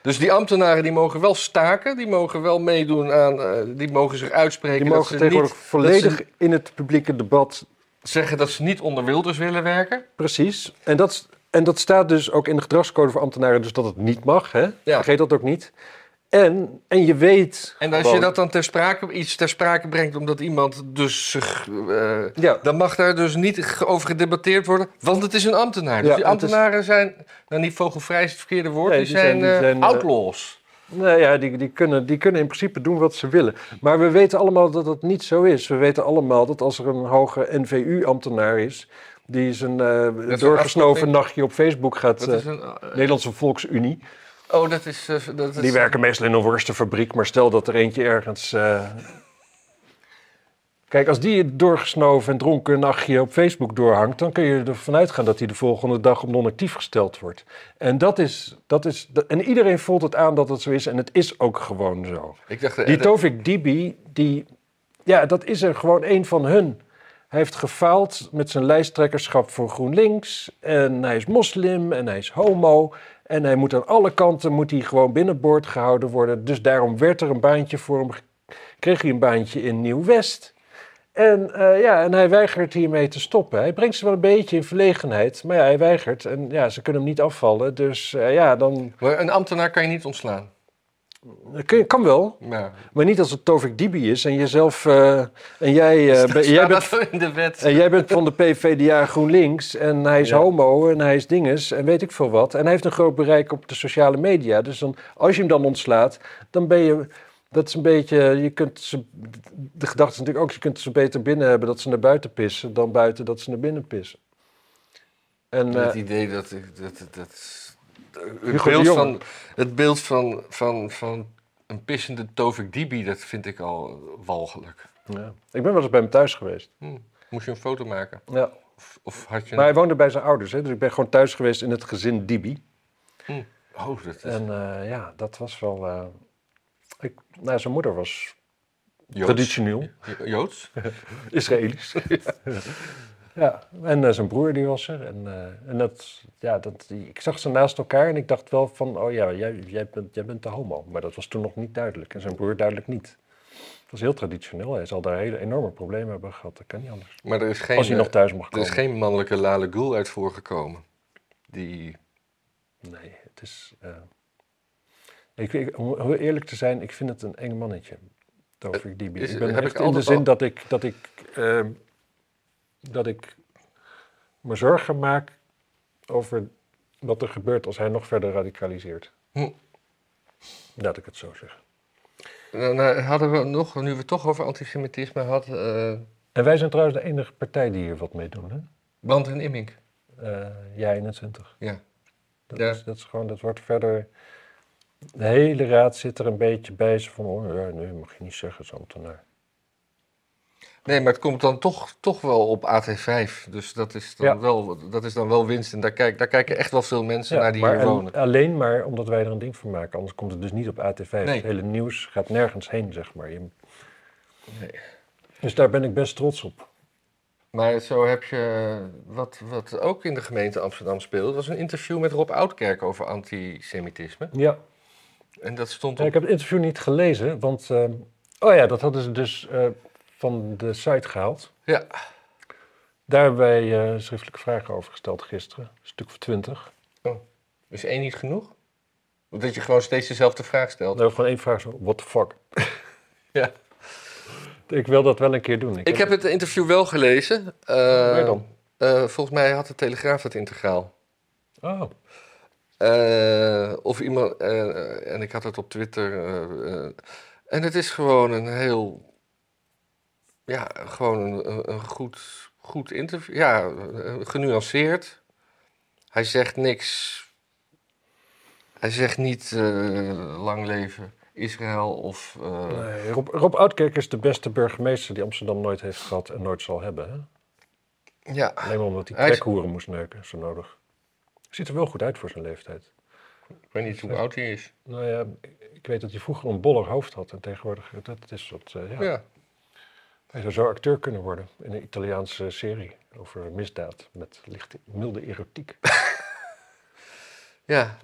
Dus die ambtenaren die mogen wel staken, die mogen wel meedoen aan, eh, die mogen zich uitspreken. die dat mogen ze tegenwoordig niet volledig dat in het publieke debat zeggen dat ze niet onder Wilders willen werken. Precies. En dat, en dat staat dus ook in de gedragscode voor ambtenaren, dus dat het niet mag. Hè? Ja. Vergeet dat ook niet. En, en je weet. En als je dat dan ter sprake, iets ter sprake brengt omdat iemand dus zich... eh, Ja, dan mag daar dus niet over gedebatteerd worden, want het is een ambtenaar. Dus Ja, die is- ambtenaren zijn, nou niet vogelvrij is het verkeerde woord, Nee, die, die zijn, zijn- die eh, eh, outlaws. nou ja, die, die, kunnen, die kunnen in principe doen wat ze willen. Maar we weten allemaal dat dat niet zo is. We weten allemaal dat als er een hoge NVU-ambtenaar is. die zijn een doorgesnoven nachtje op Facebook gaat. Een, Nederlandse Volksunie. Oh, dat is... eh, dat is Die werken meestal in een worstenfabriek, maar stel dat er eentje ergens. eh, Kijk, als die doorgesnoven en dronken een nachtje op Facebook doorhangt, dan kun je ervan uitgaan dat hij de volgende dag op non-actief gesteld wordt. En dat is, dat is. dat- En iedereen voelt het aan dat het zo is, en het is ook gewoon zo. Ik dacht, eh, Die Tovik Dibi, die, ja, dat is er gewoon een van hun. Hij heeft gefaald met zijn lijsttrekkerschap voor GroenLinks. En hij is moslim en hij is homo. En hij moet aan alle kanten moet hij gewoon binnenboord gehouden worden. Dus daarom werd er een baantje voor hem. Kreeg hij een baantje in Nieuw-West. En, eh, ja, en hij weigert hiermee te stoppen. Hij brengt ze wel een beetje in verlegenheid. Maar ja, hij weigert. En ja, ze kunnen hem niet afvallen. Dus eh, ja, dan een ambtenaar kan je niet ontslaan. Kun kan wel. Ja. Maar niet als het Tovik Dibi is en jezelf eh, en jij, eh, ben- jij, bent, in de wet? en jij bent van de PVDA GroenLinks en hij is Ja. homo en hij is dinges en weet ik veel wat. En hij heeft een groot bereik op de sociale media. Dus dan, als je hem dan ontslaat, dan ben je... Dat is een beetje, je kunt ze, de gedachte is natuurlijk ook, je kunt ze beter binnen hebben dat ze naar buiten pissen, dan buiten dat ze naar binnen pissen. En, het eh, idee dat dat, dat, dat- het, beeld van, het beeld van, van, van een pissende Tovik Dibi, dat vind ik al walgelijk. ja. Ik ben wel eens bij hem thuis geweest. Hm. Moest je een foto maken? Ja. Of, of had je... Maar hij woonde bij zijn ouders, hè? dus ik ben gewoon thuis geweest in het gezin Dibi. Oh, dat is En eh, ja, dat was wel. eh, ik, nou, zijn moeder was Joods. traditioneel, Jo- Joods? Israëlisch. ja, en eh, zijn broer die was er. En, eh, en dat, ja, dat, ik zag ze naast elkaar en ik dacht wel van, oh ja, jij, jij, bent, jij bent de homo. Maar dat was toen nog niet duidelijk. En zijn broer duidelijk niet. Het was heel traditioneel. Hij zal daar hele enorme problemen hebben gehad. Dat kan niet anders. Maar er is geen, Als hij nog thuis mag er komen. is geen mannelijke Lale Gul uit voorgekomen. Die... Nee, het is... eh, ik, ik, om heel eerlijk te zijn, ik vind het een eng mannetje. Tovik Dibi. ik ben heb echt ik in de zin al- dat ik, dat ik, dat ik me zorgen maak over wat er gebeurt als hij nog verder radicaliseert. Hm. Laat ik het zo zeggen. Dan eh, hadden we nog, nu we het toch over antisemitisme hadden... eh, En wij zijn trouwens de enige partij die hier wat mee doen, hè? Brand en Immink. Eh ja, 21. Ja. Dat, Ja. is, dat is gewoon, dat wordt verder... De hele raad zit er een beetje bij. Ze van, oh ja, nee, mag je niet zeggen, zo'n ambtenaar. Nee, maar het komt dan toch, toch wel op AT5. Dus dat is dan, Ja. wel, dat is dan wel winst. En daar, kijk, daar kijken echt wel veel mensen Ja, naar die maar hier en wonen. alleen maar omdat wij er een ding van maken. Anders komt het dus niet op AT5. Nee. Het hele nieuws gaat nergens heen, zeg maar. Je- Nee. Dus daar ben ik best trots op. Maar zo heb je, wat, wat ook in de gemeente Amsterdam speelde, was een interview met Rob Oudkerk over antisemitisme. Ja, En dat stond Ja, op... ik heb het interview niet gelezen, want... eh, oh ja, dat hadden ze dus eh, van de site gehaald. Ja, Daar hebben wij eh, schriftelijke vragen over gesteld gisteren. Een stuk of twintig. is één niet genoeg? Dat je gewoon steeds dezelfde vraag stelt. Nou, gewoon één vraag zo, what the fuck? Ja. Ik wil dat wel een keer doen. Ik heb het interview wel gelezen. Waar dan? eh, volgens mij had de Telegraaf het integraal. Oh, of iemand, en ik had het op Twitter. en het is gewoon een heel, ja, gewoon een, een- goed, goed interview. Ja, eh, genuanceerd. Hij zegt niks. Hij zegt niet eh, lang leven Israël of. eh, nee, Rob, Rob Oudkerk is de beste burgemeester die Amsterdam nooit heeft gehad en nooit zal hebben. Hè? Ja, Alleen maar omdat hij is- trekhoeren moest neuken, zo nodig. Ziet er wel goed uit voor zijn leeftijd. ik weet niet hoe oud hij is. Nou ja, ik weet dat hij vroeger een boller hoofd had en tegenwoordig, dat is wat, ja. Ja. Hij zou zo acteur kunnen worden in een Italiaanse serie over misdaad met lichte, milde erotiek. Ja.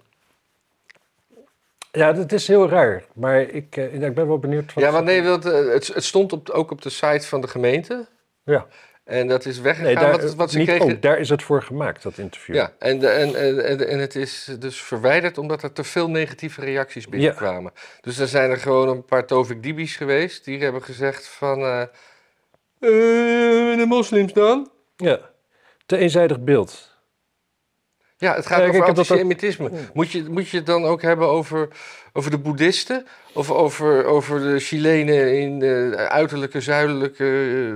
Ja, dat is heel raar, maar ik, eh, ik ben wel benieuwd. Wat ja, want nee, eh, het, het stond op, ook op de site van de gemeente. Ja, En dat is weggegaan. nee, daar, wat, wat ze niet kregen, ook, daar is het voor gemaakt, dat interview. Ja, en, de, en, en, het is dus verwijderd omdat er te veel negatieve reacties binnenkwamen. Dus er zijn er gewoon een paar Tovik Dibis geweest die hebben gezegd van... eh, de moslims dan? Ja. Te eenzijdig beeld. Ja, het gaat Ja, over dat antisemitisme. Moet, je, moet je het dan ook hebben over, over de boeddhisten? Of over, over de Chilenen in de uiterlijke, zuidelijke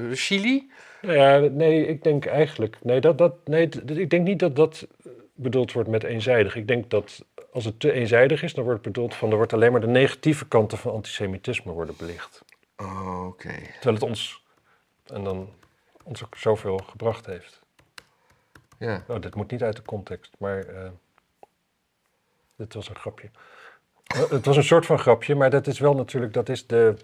eh, Chili? Nou ja, nee, ik denk eigenlijk. Nee, dat, dat, nee, ik denk niet dat dat bedoeld wordt met eenzijdig. Ik denk dat als het te eenzijdig is, dan wordt het bedoeld van er wordt alleen maar de negatieve kanten van antisemitisme worden belicht. Oké. Terwijl het ons en dan ons ook zoveel gebracht heeft. Ja. Oh, dit moet niet uit de context, maar eh, dit was een grapje. Eh, het was een soort van grapje, maar dat is wel natuurlijk, dat is de,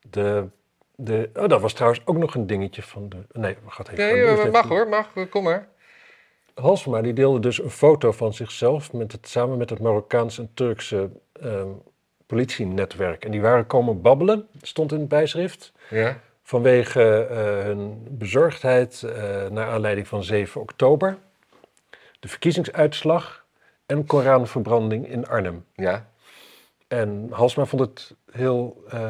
de, de, oh, dat was trouwens ook nog een dingetje van de, nee, we gaan even. Nee, eh, mag hoor, mag. Kom maar. Halsema die deelde dus een foto van zichzelf met het, samen met het Marokkaanse en Turkse ehm, politienetwerk. En die waren komen babbelen, stond in het bijschrift. Ja. Vanwege eh, hun bezorgdheid eh, naar aanleiding van 7 oktober, de verkiezingsuitslag en Koranverbranding in Arnhem. Ja. En Halsma vond het heel eh,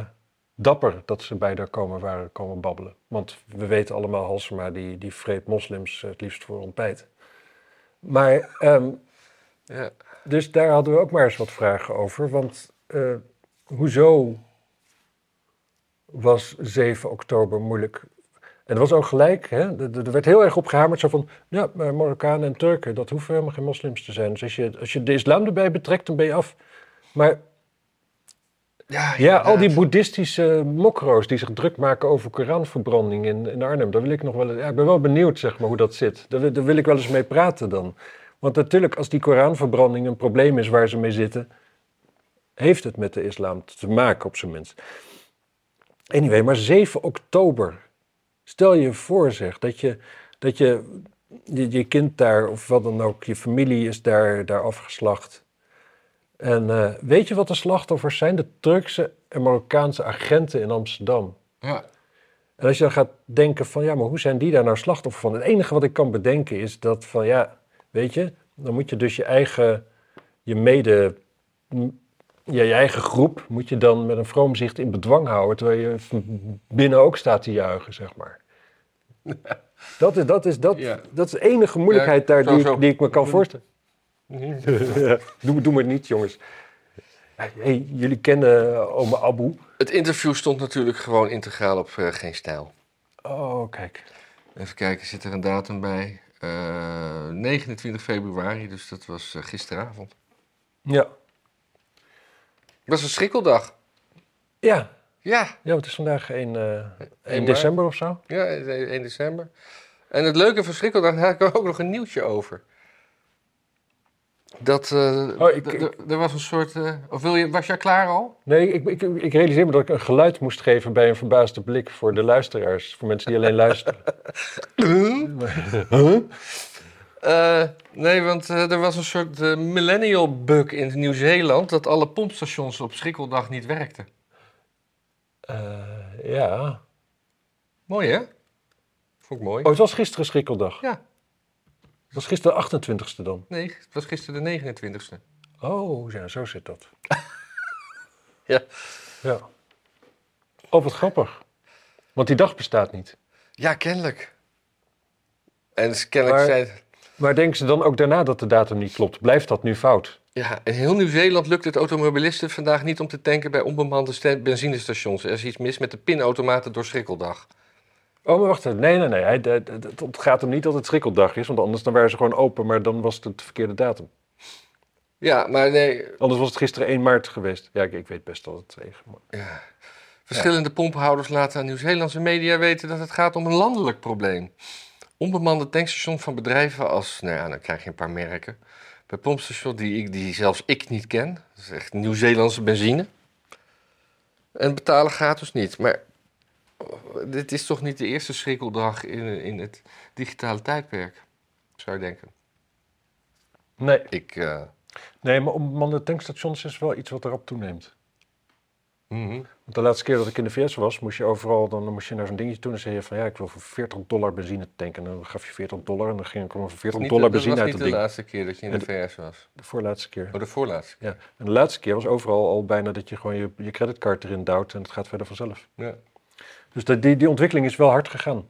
dapper dat ze bij daar komen waren komen babbelen. Want we weten allemaal, Halsema die, die vreet moslims het liefst voor ontbijt. Maar, ehm, ja. dus daar hadden we ook maar eens wat vragen over. Want eh, hoezo was 7 oktober moeilijk? En dat was ook gelijk, hè? Er- er werd heel erg op gehamerd, zo van... ja, maar Marokkanen en Turken, dat hoeven helemaal geen moslims te zijn. Dus als je, als je de islam erbij betrekt, dan ben je af. Maar Ja, ja, al die boeddhistische mokro's die zich druk maken over Koranverbranding in, in Arnhem, daar wil ik nog wel. Ja, ik ben wel benieuwd zeg maar, hoe dat zit. Daar, daar wil ik wel eens mee praten dan. Want natuurlijk, als die Koranverbranding een probleem is waar ze mee zitten, heeft het met de islam te maken op zijn minst. Anyway, maar 7 oktober. Stel je voor, zeg, dat je, dat je, je, je kind daar, of wat dan ook, je familie is daar, daar afgeslacht. En eh, weet je wat de slachtoffers zijn? De Turkse en Marokkaanse agenten in Amsterdam. Ja. En als je dan gaat denken van, ja, maar hoe zijn die daar nou slachtoffer van? Het enige wat ik kan bedenken is dat van, ja, weet je, dan moet je dus je eigen, je mede, ja, je eigen groep, moet je dan met een vroom zicht in bedwang houden, terwijl je binnen ook staat te juichen, zeg maar. Dat is, dat is, dat, Ja. dat is de enige moeilijkheid daar die, ik, die ik me kan voorstellen. Doe, doe maar niet, jongens. Hey, jullie kennen uh, Oma Abu. Het interview stond natuurlijk gewoon integraal op uh, Geen Stijl. Oh, kijk. Even kijken, zit er een datum bij? Uh, 29 februari, dus dat was gisteravond. Ja. Was een schrikkeldag. Ja. Ja. Ja, het is vandaag 1, 1 december of zo. Ja, 1 december. En het leuke van schrikkeldag, daar heb ik ook nog een nieuwtje over. Dat, uh, oh, ik, ik, er was een soort. Uh, of wil je, was jij klaar al? Nee, ik, ik, ik realiseer me dat ik een geluid moest geven bij een verbaasde blik voor de luisteraars. Voor mensen die alleen luisteren. huh? Uh, nee, want er was een soort millennial bug in Nieuw-Zeeland dat alle pompstations op schrikkeldag niet werkten. ja. Mooi hè? Vond ik mooi. Oh, het was gisteren schrikkeldag. Ja. Het was gisteren de 28ste dan? Nee, het was gisteren de 29ste. Oh, ja, zo zit dat. ja. Ja. Oh, wat grappig. Want die dag bestaat niet. Ja, kennelijk. En kennelijk maar, zijn... Maar denken ze dan ook daarna dat de datum niet klopt? Blijft dat nu fout? Ja, in heel Nieuw-Zeeland lukt het automobilisten vandaag niet om te tanken bij onbemande benzinestations. Er is iets mis met de pinautomaten door Schrikkeldag. Oh, maar wacht even. Nee, nee, nee. Hij, het, gaat hem niet dat het schrikkeldag is, want anders dan waren ze gewoon open, maar dan was het het verkeerde datum. Ja, maar nee. Anders was het gisteren 1 maart geweest. Ja, ik, ik weet best dat het 2 maar... Ja. Verschillende ja. pomphouders laten aan Nieuw-Zeelandse media weten dat het gaat om een landelijk probleem. Onbemande tankstations van bedrijven als, nou ja, dan krijg je een paar merken. Bij pompstations die, ik, die zelfs ik niet ken. Dat is echt Nieuw-Zeelandse benzine. En betalen gratis niet. Maar dit is toch niet de eerste schrikkeldag in, in het digitale tijdperk, zou je denken. Nee. Ik, uh... Nee, maar onbemande tankstations is wel iets wat erop toeneemt. Mm -hmm. Want de laatste keer dat ik in de VS was, moest je overal, dan moest je naar zo'n dingetje toe en zei je van ja, ik wil voor 40 dollar benzine tanken. En dan gaf je 40 dollar en dan ging ik voor 40 dollar benzine uit het ding. Dat was niet de laatste keer dat je in de, de, VS was? De voorlaatste keer. Oh, de voorlaatste Ja. En de laatste keer was overal al bijna dat je gewoon je, je creditcard erin duwt en het gaat verder vanzelf. Ja. Dus dat, die, die ontwikkeling is wel hard gegaan.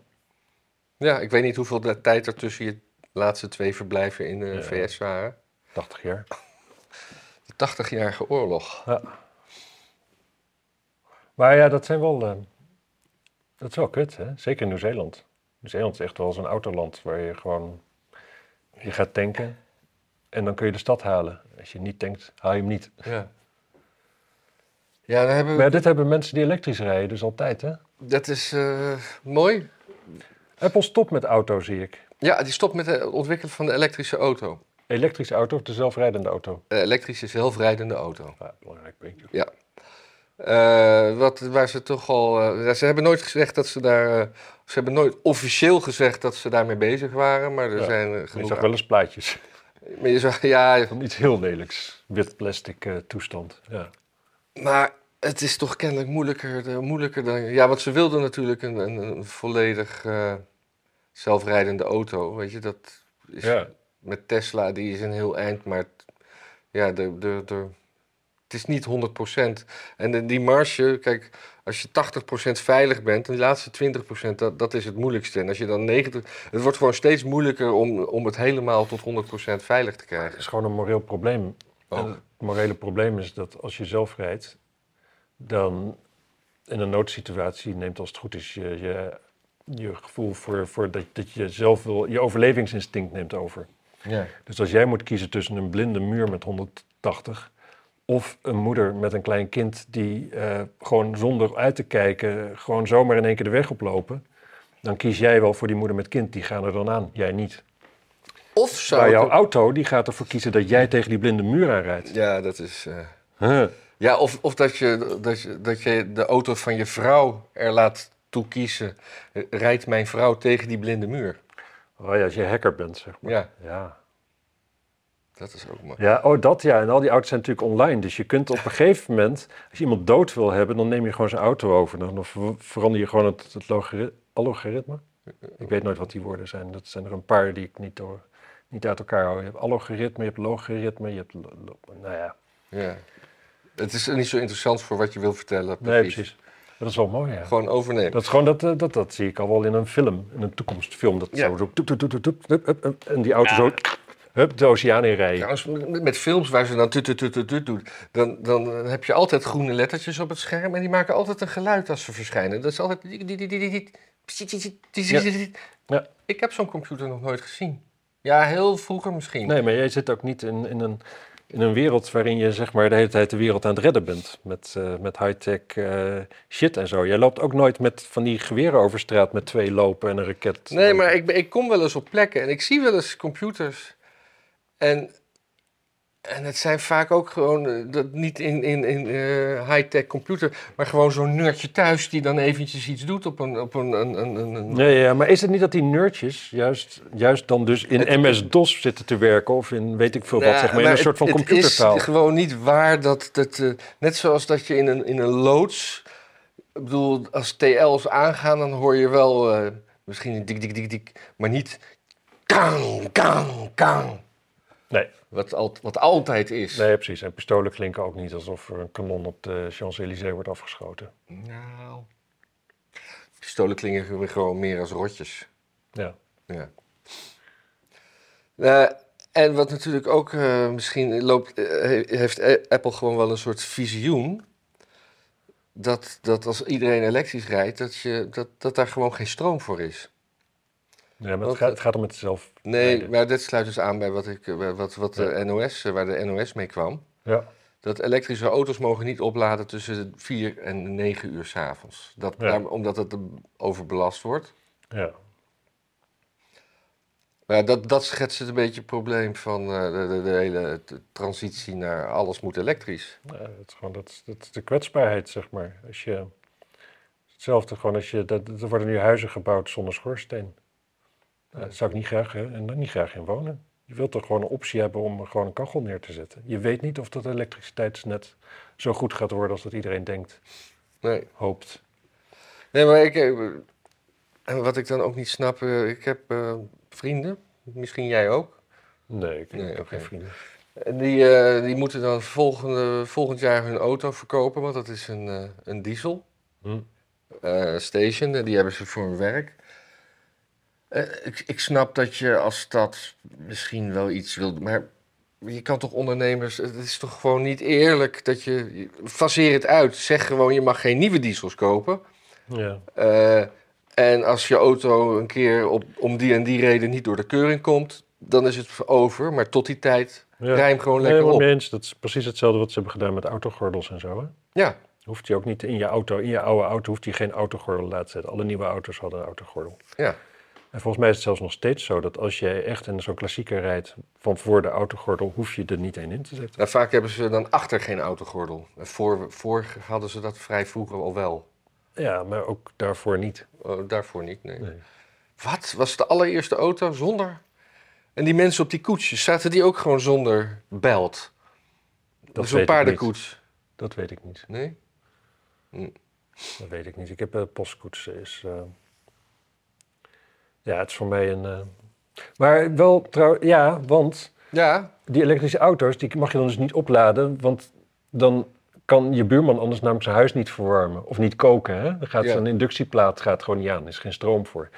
Ja, ik weet niet hoeveel de tijd er tussen je laatste twee verblijven in de ja. VS waren. 80 jaar. De 80-jarige oorlog. Ja. Maar ja, dat zijn wel. Uh, dat is wel kut, hè? Zeker in Nieuw-Zeeland. Nieuw-Zeeland is echt wel zo'n autoland waar je gewoon. Je gaat tanken en dan kun je de stad halen. Als je niet tankt, haal je hem niet. Ja. Ja, dan hebben we... Maar dit hebben mensen die elektrisch rijden dus altijd, hè? Dat is uh, mooi. Apple stopt met auto, zie ik. Ja, die stopt met het ontwikkelen van de elektrische auto. Elektrische auto of de zelfrijdende auto? De elektrische zelfrijdende auto. Ja, belangrijk puntje. Ja. Uh, wat, waar ze toch al. Uh, ze hebben nooit gezegd dat ze daar. Uh, ze hebben nooit officieel gezegd dat ze daarmee bezig waren, maar er ja, zijn genoeg. Je zag wel eens plaatjes. Maar je zag, ja. Van iets heel lelijks. Wit plastic toestand. Ja. Maar het is toch kennelijk moeilijker, moeilijker dan. Ja, want ze wilden natuurlijk een, een, een volledig zelfrijdende auto. Weet je, dat is. Ja. Met Tesla, die is een heel eind, maar. Ja, de. de, de het is niet 100%. En die marge, kijk, als je 80% veilig bent, en die laatste 20%, dat, dat is het moeilijkste. En als je dan 90%, het wordt gewoon steeds moeilijker om, om het helemaal tot 100% veilig te krijgen. Het is gewoon een moreel probleem. Oh. En het morele probleem is dat als je zelf rijdt, dan in een noodsituatie neemt als het goed is je, je, je gevoel voor, voor dat, dat je zelf wil, je overlevingsinstinct neemt over. Ja. Dus als jij moet kiezen tussen een blinde muur met 180 of een moeder met een klein kind die uh, gewoon zonder uit te kijken gewoon zomaar in één keer de weg oplopen. Dan kies jij wel voor die moeder met kind, die gaan er dan aan, jij niet. Of zou Maar jouw auto die gaat ervoor kiezen dat jij tegen die blinde muur aanrijdt. Ja, dat is. eh, Huh. Ja, of, of dat, je, dat, je, dat je de auto van je vrouw er laat toe kiezen. eh, Rijdt mijn vrouw tegen die blinde muur? Oh ja, als je hacker bent, zeg maar. Ja, Ja. Dat is ook mooi. Ja, oh dat ja. En al die auto's zijn natuurlijk online. Dus je kunt op een gegeven moment, als je iemand dood wil hebben, dan neem je gewoon zijn auto over. Dan verander je gewoon het, het algoritme. Ik weet nooit wat die woorden zijn. Dat zijn er een paar die ik niet, door, niet uit elkaar hou. Je hebt algoritme, je hebt logaritme, je hebt... Nou ja. ja. Het is niet zo interessant voor wat je wil vertellen. Precies. Nee, precies. Dat is wel mooi, ja. Gewoon overnemen. Dat, is gewoon, dat, eh, dat, dat, zie ik al wel in een film, in een toekomstfilm. Dat en die auto zo Hup, de oceaan in rijden. Trouwens, met films waar ze dan tut tut tut doen, dan, dan eh, heb je altijd groene lettertjes op het scherm en die maken altijd een geluid als ze verschijnen. Dat is altijd... Ja. Ik heb zo'n computer nog nooit gezien. Ja, heel vroeger misschien. Nee, maar jij zit ook niet in, in, een, in een wereld waarin je zeg maar de hele tijd de wereld aan het redden bent. Met, eh, met high-tech eh, shit en zo. Jij loopt ook nooit met van die geweren over straat met twee lopen en een raket. Nee, maar ik, ik kom wel eens op plekken en ik zie wel eens computers. En, en het zijn vaak ook gewoon, eh, dat niet in, in, in eh, high-tech computer, maar gewoon zo'n nerdje thuis die dan eventjes iets doet op een... Op een, een, een, een- Ja, ja, maar is het niet dat die nerdjes juist, juist dan dus in Het- MS-DOS zitten te werken of in weet ik veel wat, Nou, zeg maar, in een soort van computertaal? Het is gewoon niet waar dat, dat eh, net zoals dat je in een, in een loods, ik bedoel, als TL's aangaan, dan hoor je wel misschien een dik, dik, dik, dik, maar niet kang, kang, kang. Nee. Wat, al, wat altijd is. Nee, precies. En pistolen klinken ook niet alsof er een kanon op de Champs-Élysées wordt afgeschoten. Nou, pistolen klingen gewoon meer als rotjes. Ja. Ja. Eh, en wat natuurlijk ook eh, misschien loopt, eh, he- heeft Apple gewoon wel een soort visioen. Dat, dat als iedereen elektrisch rijdt, dat, je, dat, dat daar gewoon geen stroom voor is. Ja, maar het gaat, het gaat om het zelf. Nee, maar dit sluit dus aan bij wat, ik, eh, wat, wat de. NOS, eh, waar de NOS mee kwam. Ja. Dat elektrische auto's mogen niet opladen tussen 4 en 9 uur s'avonds. Dat, Ja. daar- omdat het overbelast wordt. ja. Maar ja, dat, dat schetst het een beetje het probleem van eh, de, de, de hele transitie naar alles moet elektrisch. Ja, het is gewoon dat, dat is de kwetsbaarheid, zeg maar. Als je, hetzelfde gewoon als je, dat, er worden nu huizen gebouwd zonder schoorsteen. Nou, daar zou ik niet graag, hè, niet graag in wonen. Je wilt toch gewoon een optie hebben om gewoon een kachel neer te zetten. Je weet niet of dat elektriciteitsnet zo goed gaat worden als dat iedereen denkt, Nee, hoopt. nee maar ik, eh, en wat ik dan ook niet snap, eh, ik heb eh, vrienden, misschien jij ook. Nee, ik, Nee, heb oké. geen vrienden. En die, eh, die moeten dan volgende, volgend jaar hun auto verkopen, want dat is een, eh, een diesel. Hm. eh, station. En die hebben ze voor hun werk. Eh, ik, ik snap dat je als stad misschien wel iets wilt, maar je kan toch ondernemers. Het is toch gewoon niet eerlijk dat je. Faseer het uit. Zeg gewoon: je mag geen nieuwe diesels kopen. Ja. Eh, en als je auto een keer op, om die en die reden niet door de keuring komt, dan is het over. Maar tot die tijd, Ja. rij hem gewoon Nee, lekker maar op. mee eens. Dat is precies hetzelfde wat ze hebben gedaan met autogordels en zo. Hè? Ja, Hoeft je ook niet in je auto, in je oude auto, hoeft je geen autogordel te laten zetten. Alle nieuwe auto's hadden een autogordel. ja. En volgens mij is het zelfs nog steeds zo dat als je echt in zo'n klassieker rijdt van voor de autogordel, hoef je er niet één in te zetten. Nou, vaak hebben ze dan achter geen autogordel. En Voor, voor hadden ze dat vrij vroeger al wel. Ja, maar ook daarvoor niet. Oh, daarvoor niet, nee. Nee. Wat? Was de allereerste auto zonder? En die mensen op die koetsjes, zaten die ook gewoon zonder belt? Dat Zo'n ik paardenkoets? Dat weet ik niet. Nee? Dat weet ik niet. Ik heb een postkoets. Is, eh, Ja, het is voor mij een. eh, Maar wel trouw. Ja, want Ja, die elektrische auto's, die mag je dan dus niet opladen, want dan kan je buurman anders namelijk zijn huis niet verwarmen of niet koken. Hè? Dan gaat Ja. zijn inductieplaat gaat gewoon niet aan, er is geen stroom voor.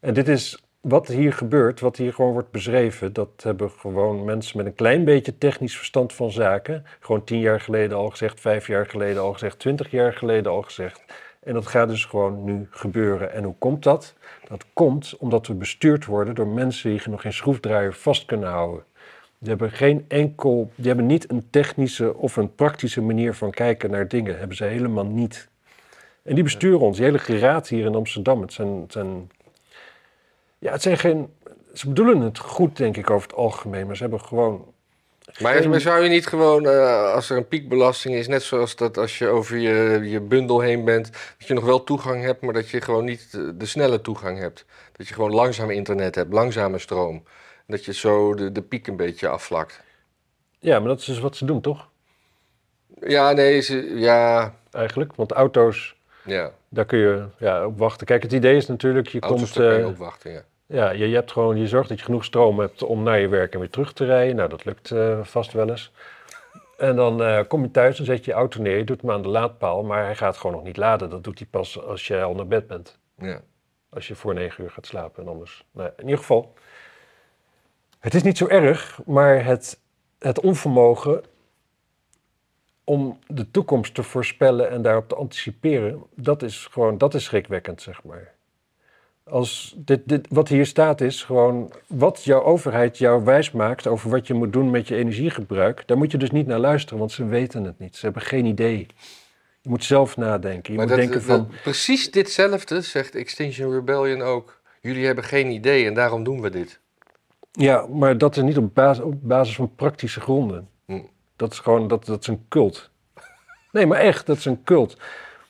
En dit is wat hier gebeurt, wat hier gewoon wordt beschreven, dat hebben gewoon mensen met een klein beetje technisch verstand van zaken, gewoon tien jaar geleden al gezegd, vijf jaar geleden al gezegd, twintig jaar geleden al gezegd. En dat gaat dus gewoon nu gebeuren. En hoe komt dat? Dat komt omdat we bestuurd worden door mensen die nog geen schroefdraaier vast kunnen houden. Die hebben geen enkel, die hebben niet een technische of een praktische manier van kijken naar dingen. Hebben ze helemaal niet. En die besturen ons, die hele geraad hier in Amsterdam. Het zijn, het zijn, ja, het zijn geen, ze bedoelen het goed denk ik over het algemeen, maar ze hebben gewoon maar, zou je niet gewoon, eh, als er een piekbelasting is, net zoals dat als je over je, je bundel heen bent, dat je nog wel toegang hebt, maar dat je gewoon niet de, snelle toegang hebt. Dat je gewoon langzaam internet hebt, langzame stroom. Dat je zo de, de piek een beetje afvlakt. Ja, maar dat is dus wat ze doen, toch? Ja, nee, ze, ja, Eigenlijk. Want auto's, ja. daar kun je ja, op wachten. Kijk, het idee is natuurlijk, je Auto's komt... je eh, op wachten, ja. Ja, je, je hebt gewoon, je zorgt dat je genoeg stroom hebt om naar je werk en weer terug te rijden. Nou, dat lukt eh, vast wel eens. En dan eh, kom je thuis, dan zet je je auto neer, je doet hem aan de laadpaal, maar hij gaat gewoon nog niet laden. Dat doet hij pas als jij al naar bed bent. ja. Als je voor negen uur gaat slapen en anders. Nou, in ieder geval. Het is niet zo erg, maar het, het onvermogen om de toekomst te voorspellen en daarop te anticiperen, dat is gewoon, dat is schrikwekkend, zeg maar. Als dit, dit, wat hier staat is gewoon wat jouw overheid jou wijs maakt over wat je moet doen met je energiegebruik. Daar moet je dus niet naar luisteren, want ze weten het niet. Ze hebben geen idee. Je moet zelf nadenken. Je Maar moet dat, denken dat- van, precies ditzelfde zegt Extinction Rebellion ook. Jullie hebben geen idee en daarom doen we dit. ja, maar dat is niet op basis, op basis van praktische gronden. Hm. Dat is gewoon, dat, dat is een cult. Nee, maar echt, dat is een cult.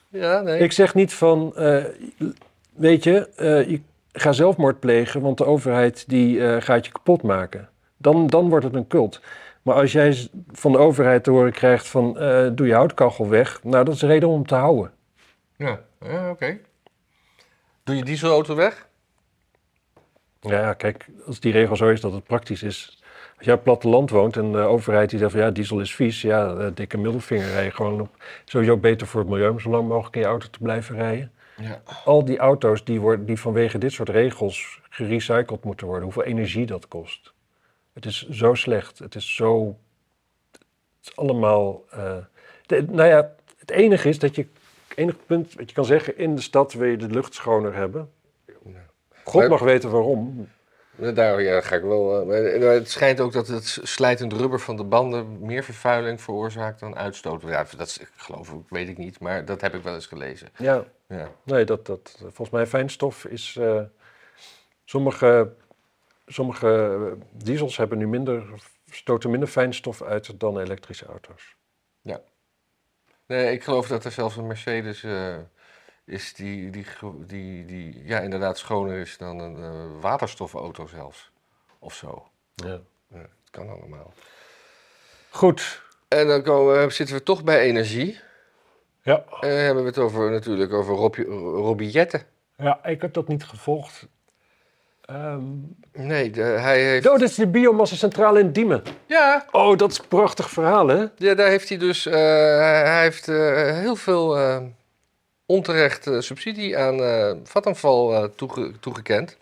Ja, nee. Ik zeg niet van, eh, weet je, eh, je ga zelfmoord plegen, want de overheid die eh, gaat je kapot maken. Dan, dan wordt het een cult. Maar als jij van de overheid te horen krijgt van, eh, doe je houtkachel weg, nou dat is een reden om hem te houden. Ja, ja oké. Doe je dieselauto weg? Ja, kijk, als die regel zo is dat het praktisch is. Als jij op het platteland woont en de overheid die zegt van ja, diesel is vies, ja, dikke middelvinger rijden gewoon op. Sowieso beter voor het milieu om zo lang mogelijk in je auto te blijven rijden. Ja. al die auto's die, worden, die vanwege dit soort regels gerecycled moeten worden, hoeveel energie dat kost. Het is zo slecht. Het is zo. Het is allemaal. eh, de- nou ja, het enige is dat je. Het enige punt wat je kan zeggen, in de stad wil je de lucht schoner hebben. God Maar- mag weten waarom. Daar ja, ga ik wel. eh, maar het schijnt ook dat het slijtend rubber van de banden meer vervuiling veroorzaakt dan uitstoot. Ja, dat is, geloof ik, weet ik niet, maar dat heb ik wel eens gelezen. Ja, Ja. nee, dat, dat, volgens mij fijnstof is. eh, sommige, sommige diesels hebben nu minder, stoten minder fijnstof uit dan elektrische auto's. Nee, ik geloof dat er zelfs een Mercedes eh, is die, die, die, die ja, inderdaad schoner is dan een eh, waterstofauto zelfs. Of zo. Ja. Ja, het kan allemaal. Goed. En dan komen, zitten we toch bij energie. Ja. Dan hebben we het over, natuurlijk over Robbie Jetten. ja, ik heb dat niet gevolgd. Ehm Nee, de- hij heeft... Oh, dat is de biomassa-centrale in Diemen. Ja, Oh, dat is een prachtig verhaal, hè? Ja, daar heeft hij dus. eh, hij heeft eh, heel veel onterecht subsidie aan Vattenfall toege- toegekend.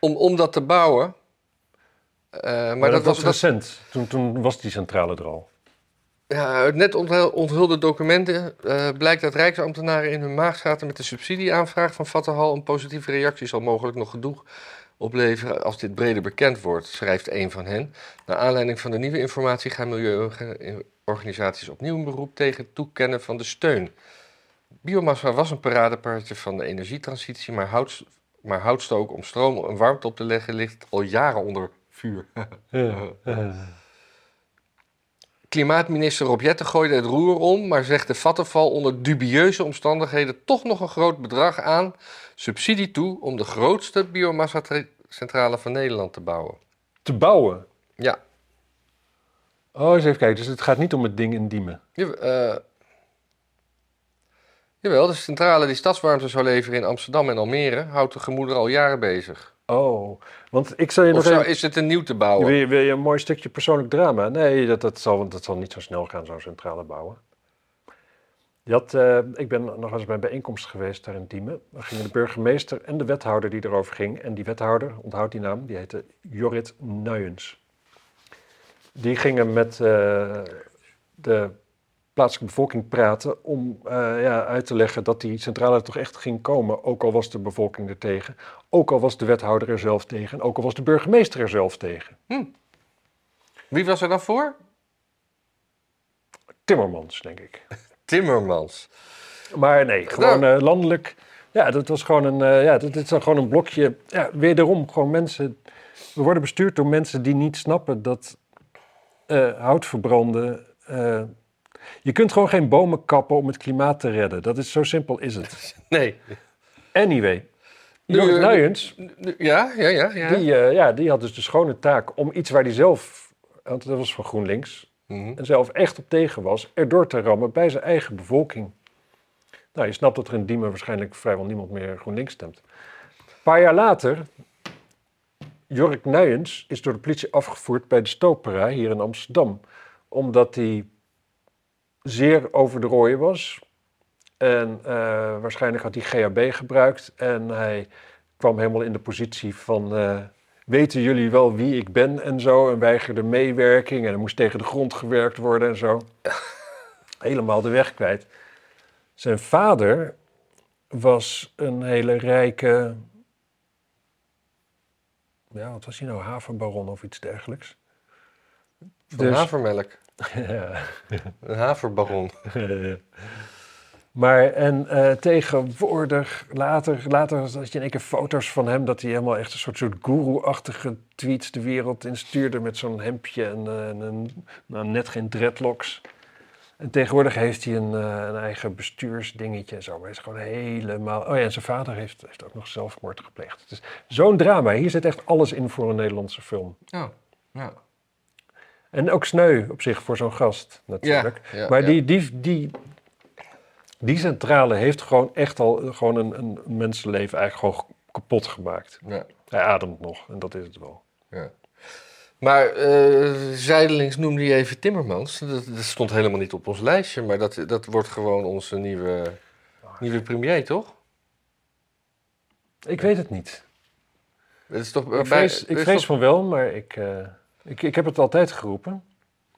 Om, om dat te bouwen. Maar, Maar, dat, was, dat, recent. Toen, toen was die centrale er al. Ja, uit net onthul- onthulde documenten eh, blijkt dat rijksambtenaren in hun maag zaten met de subsidieaanvraag van Vattenfall. Een positieve reactie zal mogelijk nog gedoe opleveren als dit breder bekend wordt, schrijft een van hen. Naar aanleiding van de nieuwe informatie gaan milieuorganisaties opnieuw een beroep tegen het toekennen van de steun. Biomassa was een paradepaardje van de energietransitie, maar, hout, maar houtstook om stroom en warmte op te leggen ligt al jaren onder vuur. Klimaatminister Rob Jetten gooide het roer om, maar zegt de Vattenfall onder dubieuze omstandigheden toch nog een groot bedrag aan subsidie toe om de grootste biomassa-centrale van Nederland te bouwen. Te bouwen. Ja, Oh, eens even kijken. Dus het gaat niet om het ding in Diemen. Ja, eh, jawel, de centrale die stadswarmte zou leveren in Amsterdam en Almere houdt de gemoederen al jaren bezig. Oh, want ik zal je Of nog zou, even... is het een nieuw te bouwen? Wil je, wil je een mooi stukje persoonlijk drama? Nee, dat, dat, zal, dat zal niet zo snel gaan, zo'n centrale bouwen. Je had, eh, ik ben nog eens bij een bijeenkomst geweest daar in Diemen. Daar gingen de burgemeester en de wethouder die erover ging. En die wethouder, onthoud die naam, die heette Jorrit Nuyens. Die gingen met eh, de plaatselijke bevolking praten om eh, ja, uit te leggen dat die centrale toch echt ging komen. Ook al was de bevolking er tegen. Ook al was de wethouder er zelf tegen. En ook al was de burgemeester er zelf tegen. Wie was er dan voor? Timmermans, denk ik. Timmermans. Maar nee, gewoon eh, landelijk. Ja, dat was gewoon een, eh, ja, dat, dit is dan gewoon een blokje. Ja, wederom, gewoon mensen. We worden bestuurd door mensen die niet snappen dat hout verbranden. Eh, je kunt gewoon geen bomen kappen om het klimaat te redden. Dat is zo simpel is het. Nee. Anyway, Jorrit eh, Nuyens, Nu- Ja, ja, ja. ja. die, eh, ja, die had dus de schone taak om iets waar hij zelf, want dat was van GroenLinks, Mhm. en zelf echt op tegen was, erdoor te rammen bij zijn eigen bevolking. Nou, je snapt dat er in Diemen waarschijnlijk vrijwel niemand meer GroenLinks stemt. Een paar jaar later, Jork Nuyens is door de politie afgevoerd bij de Stopera hier in Amsterdam. Omdat hij zeer over de rooien was. En eh, waarschijnlijk had hij GHB gebruikt. En hij kwam helemaal in de positie van... eh, weten jullie wel wie ik ben en zo? En weigerde meewerking en er moest tegen de grond gewerkt worden en zo. Helemaal de weg kwijt. Zijn vader was een hele rijke... Ja, wat was hij nou? Havenbaron of iets dergelijks. Van Dus- havermelk. Ja. Een haverbaron. Maar en eh, tegenwoordig, later, later had je in één keer foto's van hem... dat hij helemaal echt een soort, soort guru-achtige tweets de wereld instuurde... met zo'n hemdje en, eh, en een, nou, net geen dreadlocks. En tegenwoordig heeft hij een, eh, een eigen bestuursdingetje en zo. Maar hij is gewoon helemaal... Oh ja, en zijn vader heeft, heeft ook nog zelfmoord gepleegd. Het is zo'n drama. Hier zit echt alles in voor een Nederlandse film. Oh, ja. En ook sneu op zich voor zo'n gast natuurlijk. Ja, ja, maar. Die, die, die, die centrale heeft gewoon echt al gewoon een, een mensenleven eigenlijk gewoon kapot gemaakt. Ja, Hij ademt nog en dat is het wel. ja. Maar eh, zijdelings noemde je even Timmermans. Dat, dat stond helemaal niet op ons lijstje, maar dat, dat wordt gewoon onze nieuwe, nieuwe premier, toch? Ik weet het niet. Is toch Ik vrees, ik vrees toch- van wel, maar ik, eh, ik, ik heb het altijd geroepen.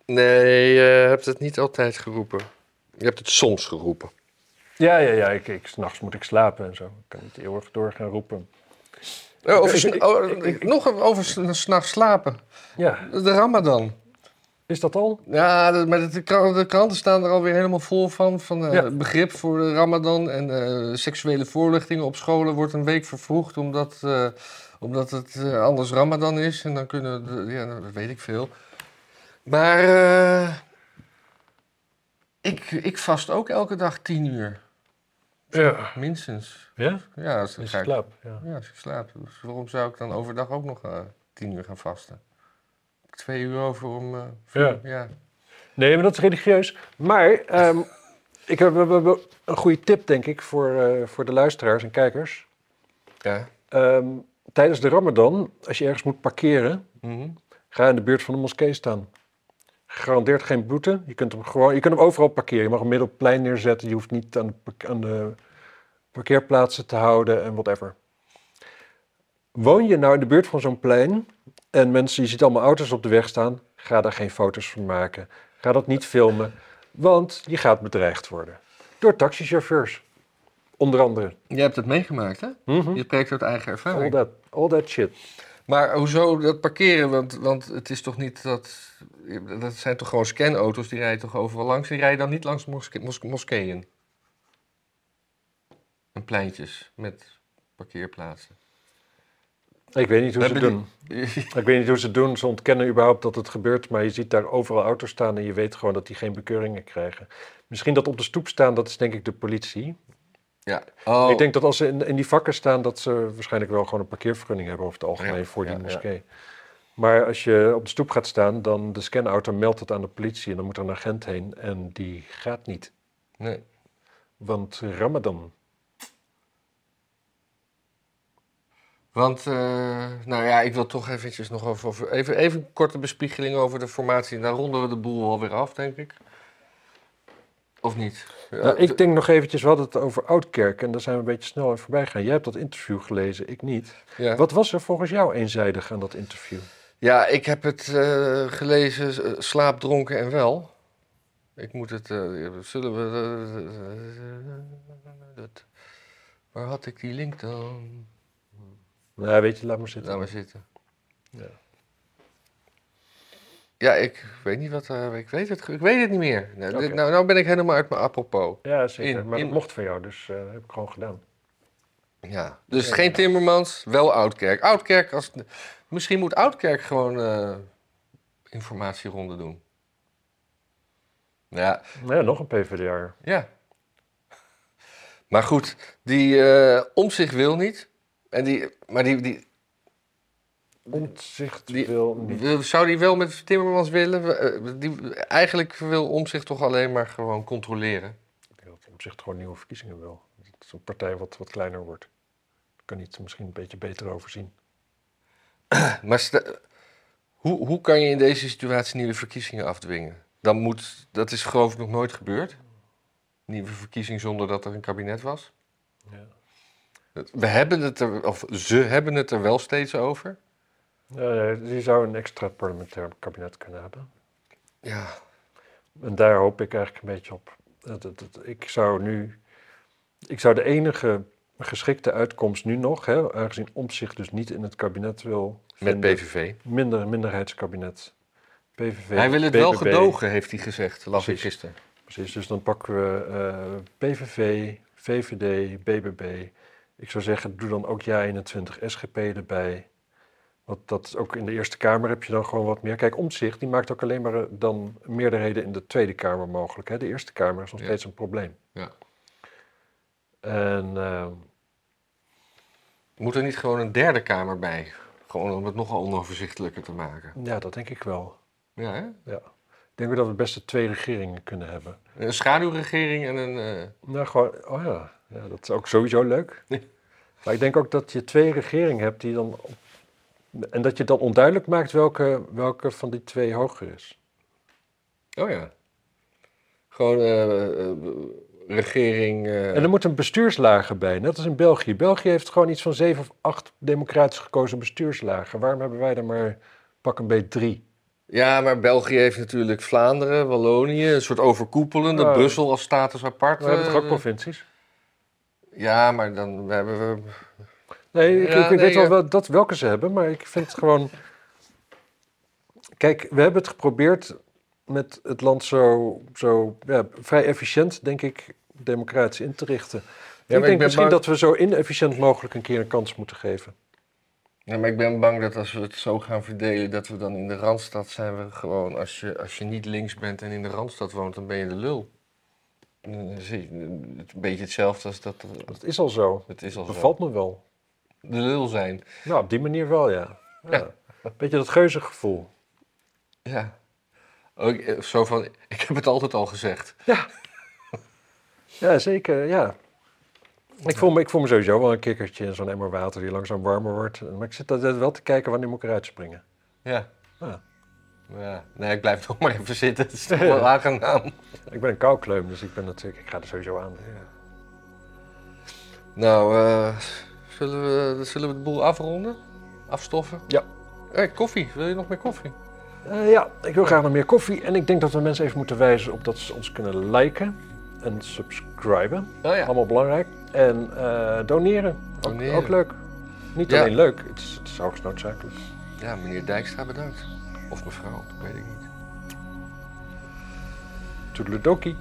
Nee, je hebt het niet altijd geroepen. Je hebt het soms geroepen. Ja, ja, ja. Ik, ik, s'nachts moet ik slapen en zo. Ik kan niet eeuwig door gaan roepen. Oh, over, Ik- sn- ik- oh, ik- ik- nog over s- s'nachts slapen. Ja, De Ramadan. is dat al? Ja, de, maar de, kran- de kranten staan er alweer helemaal vol van. Van eh, Ja. begrip voor de Ramadan. En eh, seksuele voorlichting op scholen wordt een week vervroegd. Omdat, eh, omdat het eh, anders Ramadan is. En dan kunnen. De, ja, dat weet ik veel. Maar. eh, ik, ik vast ook elke dag tien uur. Ja. Minstens. Ja? Ja, als, ik, slaap. Ja. ja, als ik slaap. Dus waarom zou ik dan overdag ook nog eh, tien uur gaan vasten? Twee uur over om. Ja. ja. Nee, maar dat is religieus. Maar ehm, ik heb, een goede tip, denk ik, voor, voor de luisteraars en kijkers. ja. Ehm, tijdens de Ramadan, als je ergens moet parkeren, Mhm. ga in de buurt van de moskee staan. Gegarandeerd geen boete. Je kunt hem, gewoon, je kunt hem overal parkeren. Je mag hem midden op het plein neerzetten. Je hoeft niet aan de, aan de parkeerplaatsen te houden en whatever. Woon je nou in de buurt van zo'n plein en mensen, je ziet allemaal auto's op de weg staan, ga daar geen foto's van maken. Ga dat niet filmen, want je gaat bedreigd worden. Door taxichauffeurs, onder andere. Jij hebt het meegemaakt, hè? Mhm. Je spreekt uit eigen All, ervaring. that, all that shit. Maar hoezo dat parkeren? Want, want het is toch niet dat... Dat zijn toch gewoon scanauto's, die rijden toch overal langs? Die rijden dan niet langs moske, mos- moskeeën? En pleintjes met parkeerplaatsen. Ik weet niet hoe ze doen. Ik weet niet hoe ze het doen. Ze ontkennen überhaupt dat het gebeurt, maar je ziet daar overal auto's staan en je weet gewoon dat die geen bekeuringen krijgen. Misschien dat op de stoep staan, dat is denk ik de politie. Ja. Oh, Ik denk dat als ze in, in die vakken staan, dat ze waarschijnlijk wel gewoon een parkeervergunning hebben over het algemeen Ja, voor die ja, moskee. Maar als je op de stoep gaat staan, dan de scanauto meldt het aan de politie en dan moet er een agent heen en die gaat niet. nee. Want Ramadan. Want, eh, nou ja, ik wil toch eventjes nog over, over even, even een korte bespiegeling over de formatie. En dan ronden we de boel alweer af, denk ik. Of niet? Nou, ik denk nog eventjes, we hadden het over Oudkerk en daar zijn we een beetje snel aan voorbij gegaan. Jij hebt dat interview gelezen, ik niet. ja. Wat was er volgens jou eenzijdig aan dat interview? Ja, ik heb het eh, gelezen, eh, slaapdronken en wel. Ik moet het, eh, zullen we... dat- waar had ik die link dan? Nou, weet je, laat maar zitten. Laat maar zitten. Ja. Ja, ik weet niet wat, eh, ik weet het, ik weet het niet meer. Nou, dit- nou, nou ben ik helemaal uit mijn apropos. Ja, zeker. In- maar in- dat mocht van jou, dus eh, dat heb ik gewoon gedaan. Ja, dus geen Timmermans, wel Oudkerk. Oudkerk, als, misschien moet Oudkerk gewoon eh informatieronde doen. Ja, Nou ja, nog een PvdA. ja. Maar goed, die eh om zich wil niet. En die, maar die, die, Omtzigt wil niet. zou die wel met Timmermans willen? Eh, Die, eigenlijk wil om zich toch alleen maar gewoon controleren. Ik denk dat Omtzigt gewoon nieuwe verkiezingen wil. Dat is een partij wat, wat kleiner wordt. Daar kan hij het misschien een beetje beter overzien. Maar hoe, hoe kan je in deze situatie nieuwe verkiezingen afdwingen? Dan moet, dat is geloof ik nog nooit gebeurd. Nieuwe verkiezing zonder dat er een kabinet was. Ja. We hebben het er, of ze hebben het er wel steeds over. Eh, die zou een extra parlementair kabinet kunnen hebben. Ja, En daar hoop ik eigenlijk een beetje op. Dat, dat, dat- ik zou nu. Ik zou de enige geschikte uitkomst nu nog, hè, aangezien Omtzigt dus niet in het kabinet wil. met vinden, PVV. Minder, minderheidskabinet. PVV. Hij wil het wel gedogen, heeft hij gezegd, las ik gisteren. Precies, dus dan pakken we eh, PVV, VVD, BBB. Ik zou zeggen, doe dan ook JA21 SGP erbij. Want dat is ook in de Eerste Kamer heb je dan gewoon wat meer. Kijk, Omtzigt, die maakt ook alleen maar eh, dan meerderheden in de Tweede Kamer mogelijk. Hè? De Eerste Kamer is nog Ja. steeds een probleem. Ja. En eh, Moet er niet gewoon een derde kamer bij? Gewoon om het nogal onoverzichtelijker te maken. ja, dat denk ik wel. Ja, hè? Ja. Ik denk dat we best twee regeringen kunnen hebben. Een schaduwregering en een... eh, Nou, gewoon, oh ja, ja dat is ook sowieso leuk. Maar ik denk ook dat je twee regeringen hebt die dan. op- En dat je dan onduidelijk maakt welke, welke van die twee hoger is. Oh ja. Gewoon eh, eh, regering... eh, En er moet een bestuurslager bij, net als in België. België heeft gewoon iets van zeven of acht democratisch gekozen bestuurslagen. Waarom hebben wij er maar pak een beetje drie? Ja, maar België heeft natuurlijk Vlaanderen, Wallonië, een soort overkoepelende. Brussel als status apart. We hebben toch ook provincies? Ja, maar dan hebben we... Nee, ik, Ja, ik nee, weet wel ja. wel dat, welke ze hebben, maar ik vind het gewoon... Kijk, we hebben het geprobeerd met het land zo, zo ja, vrij efficiënt, denk ik, democratisch in te richten. maar ik denk misschien bang- dat we zo inefficiënt mogelijk een keer een kans moeten geven. Ja, maar ik ben bang dat als we het zo gaan verdelen, dat we dan in de Randstad zijn we gewoon... Als je, als je niet links bent en in de Randstad woont, dan ben je de lul. Het is een beetje hetzelfde als dat... Dat is al zo. Het is al Dat zo. bevalt me wel. De lul zijn. Nou, op die manier wel, ja. ja. Ja. Beetje dat geuzengevoel. Ja. Ook, eh, zo van, ik heb het altijd al gezegd. Ja, zeker, ja. Ik voel, me, ik voel me sowieso wel een kikkertje in zo'n emmer water die langzaam warmer wordt. Maar ik zit altijd wel te kijken wanneer moet ik eruit springen. Ja. Ja. ja. Nee, ik blijf nog maar even zitten. Het is toch wel aangenaam. Ik ben een koukleum, dus ik ben natuurlijk, ik ga er sowieso aan. Ja. Nou, eh, zullen, we, zullen we de boel afronden? Afstoffen? Ja. Hey, koffie. Wil je nog meer koffie? Eh, ja, ik wil graag nog meer koffie. En ik denk dat we mensen even moeten wijzen op dat ze ons kunnen liken en subscriben. Oh ja. Allemaal belangrijk. En eh, doneren. Ook, ook leuk. Niet Ja. alleen leuk, het is, het is hoogst noodzakelijk. Ja, meneer Dijkstra bedankt. Of mevrouw, dat weet ik niet. Toedeledokie.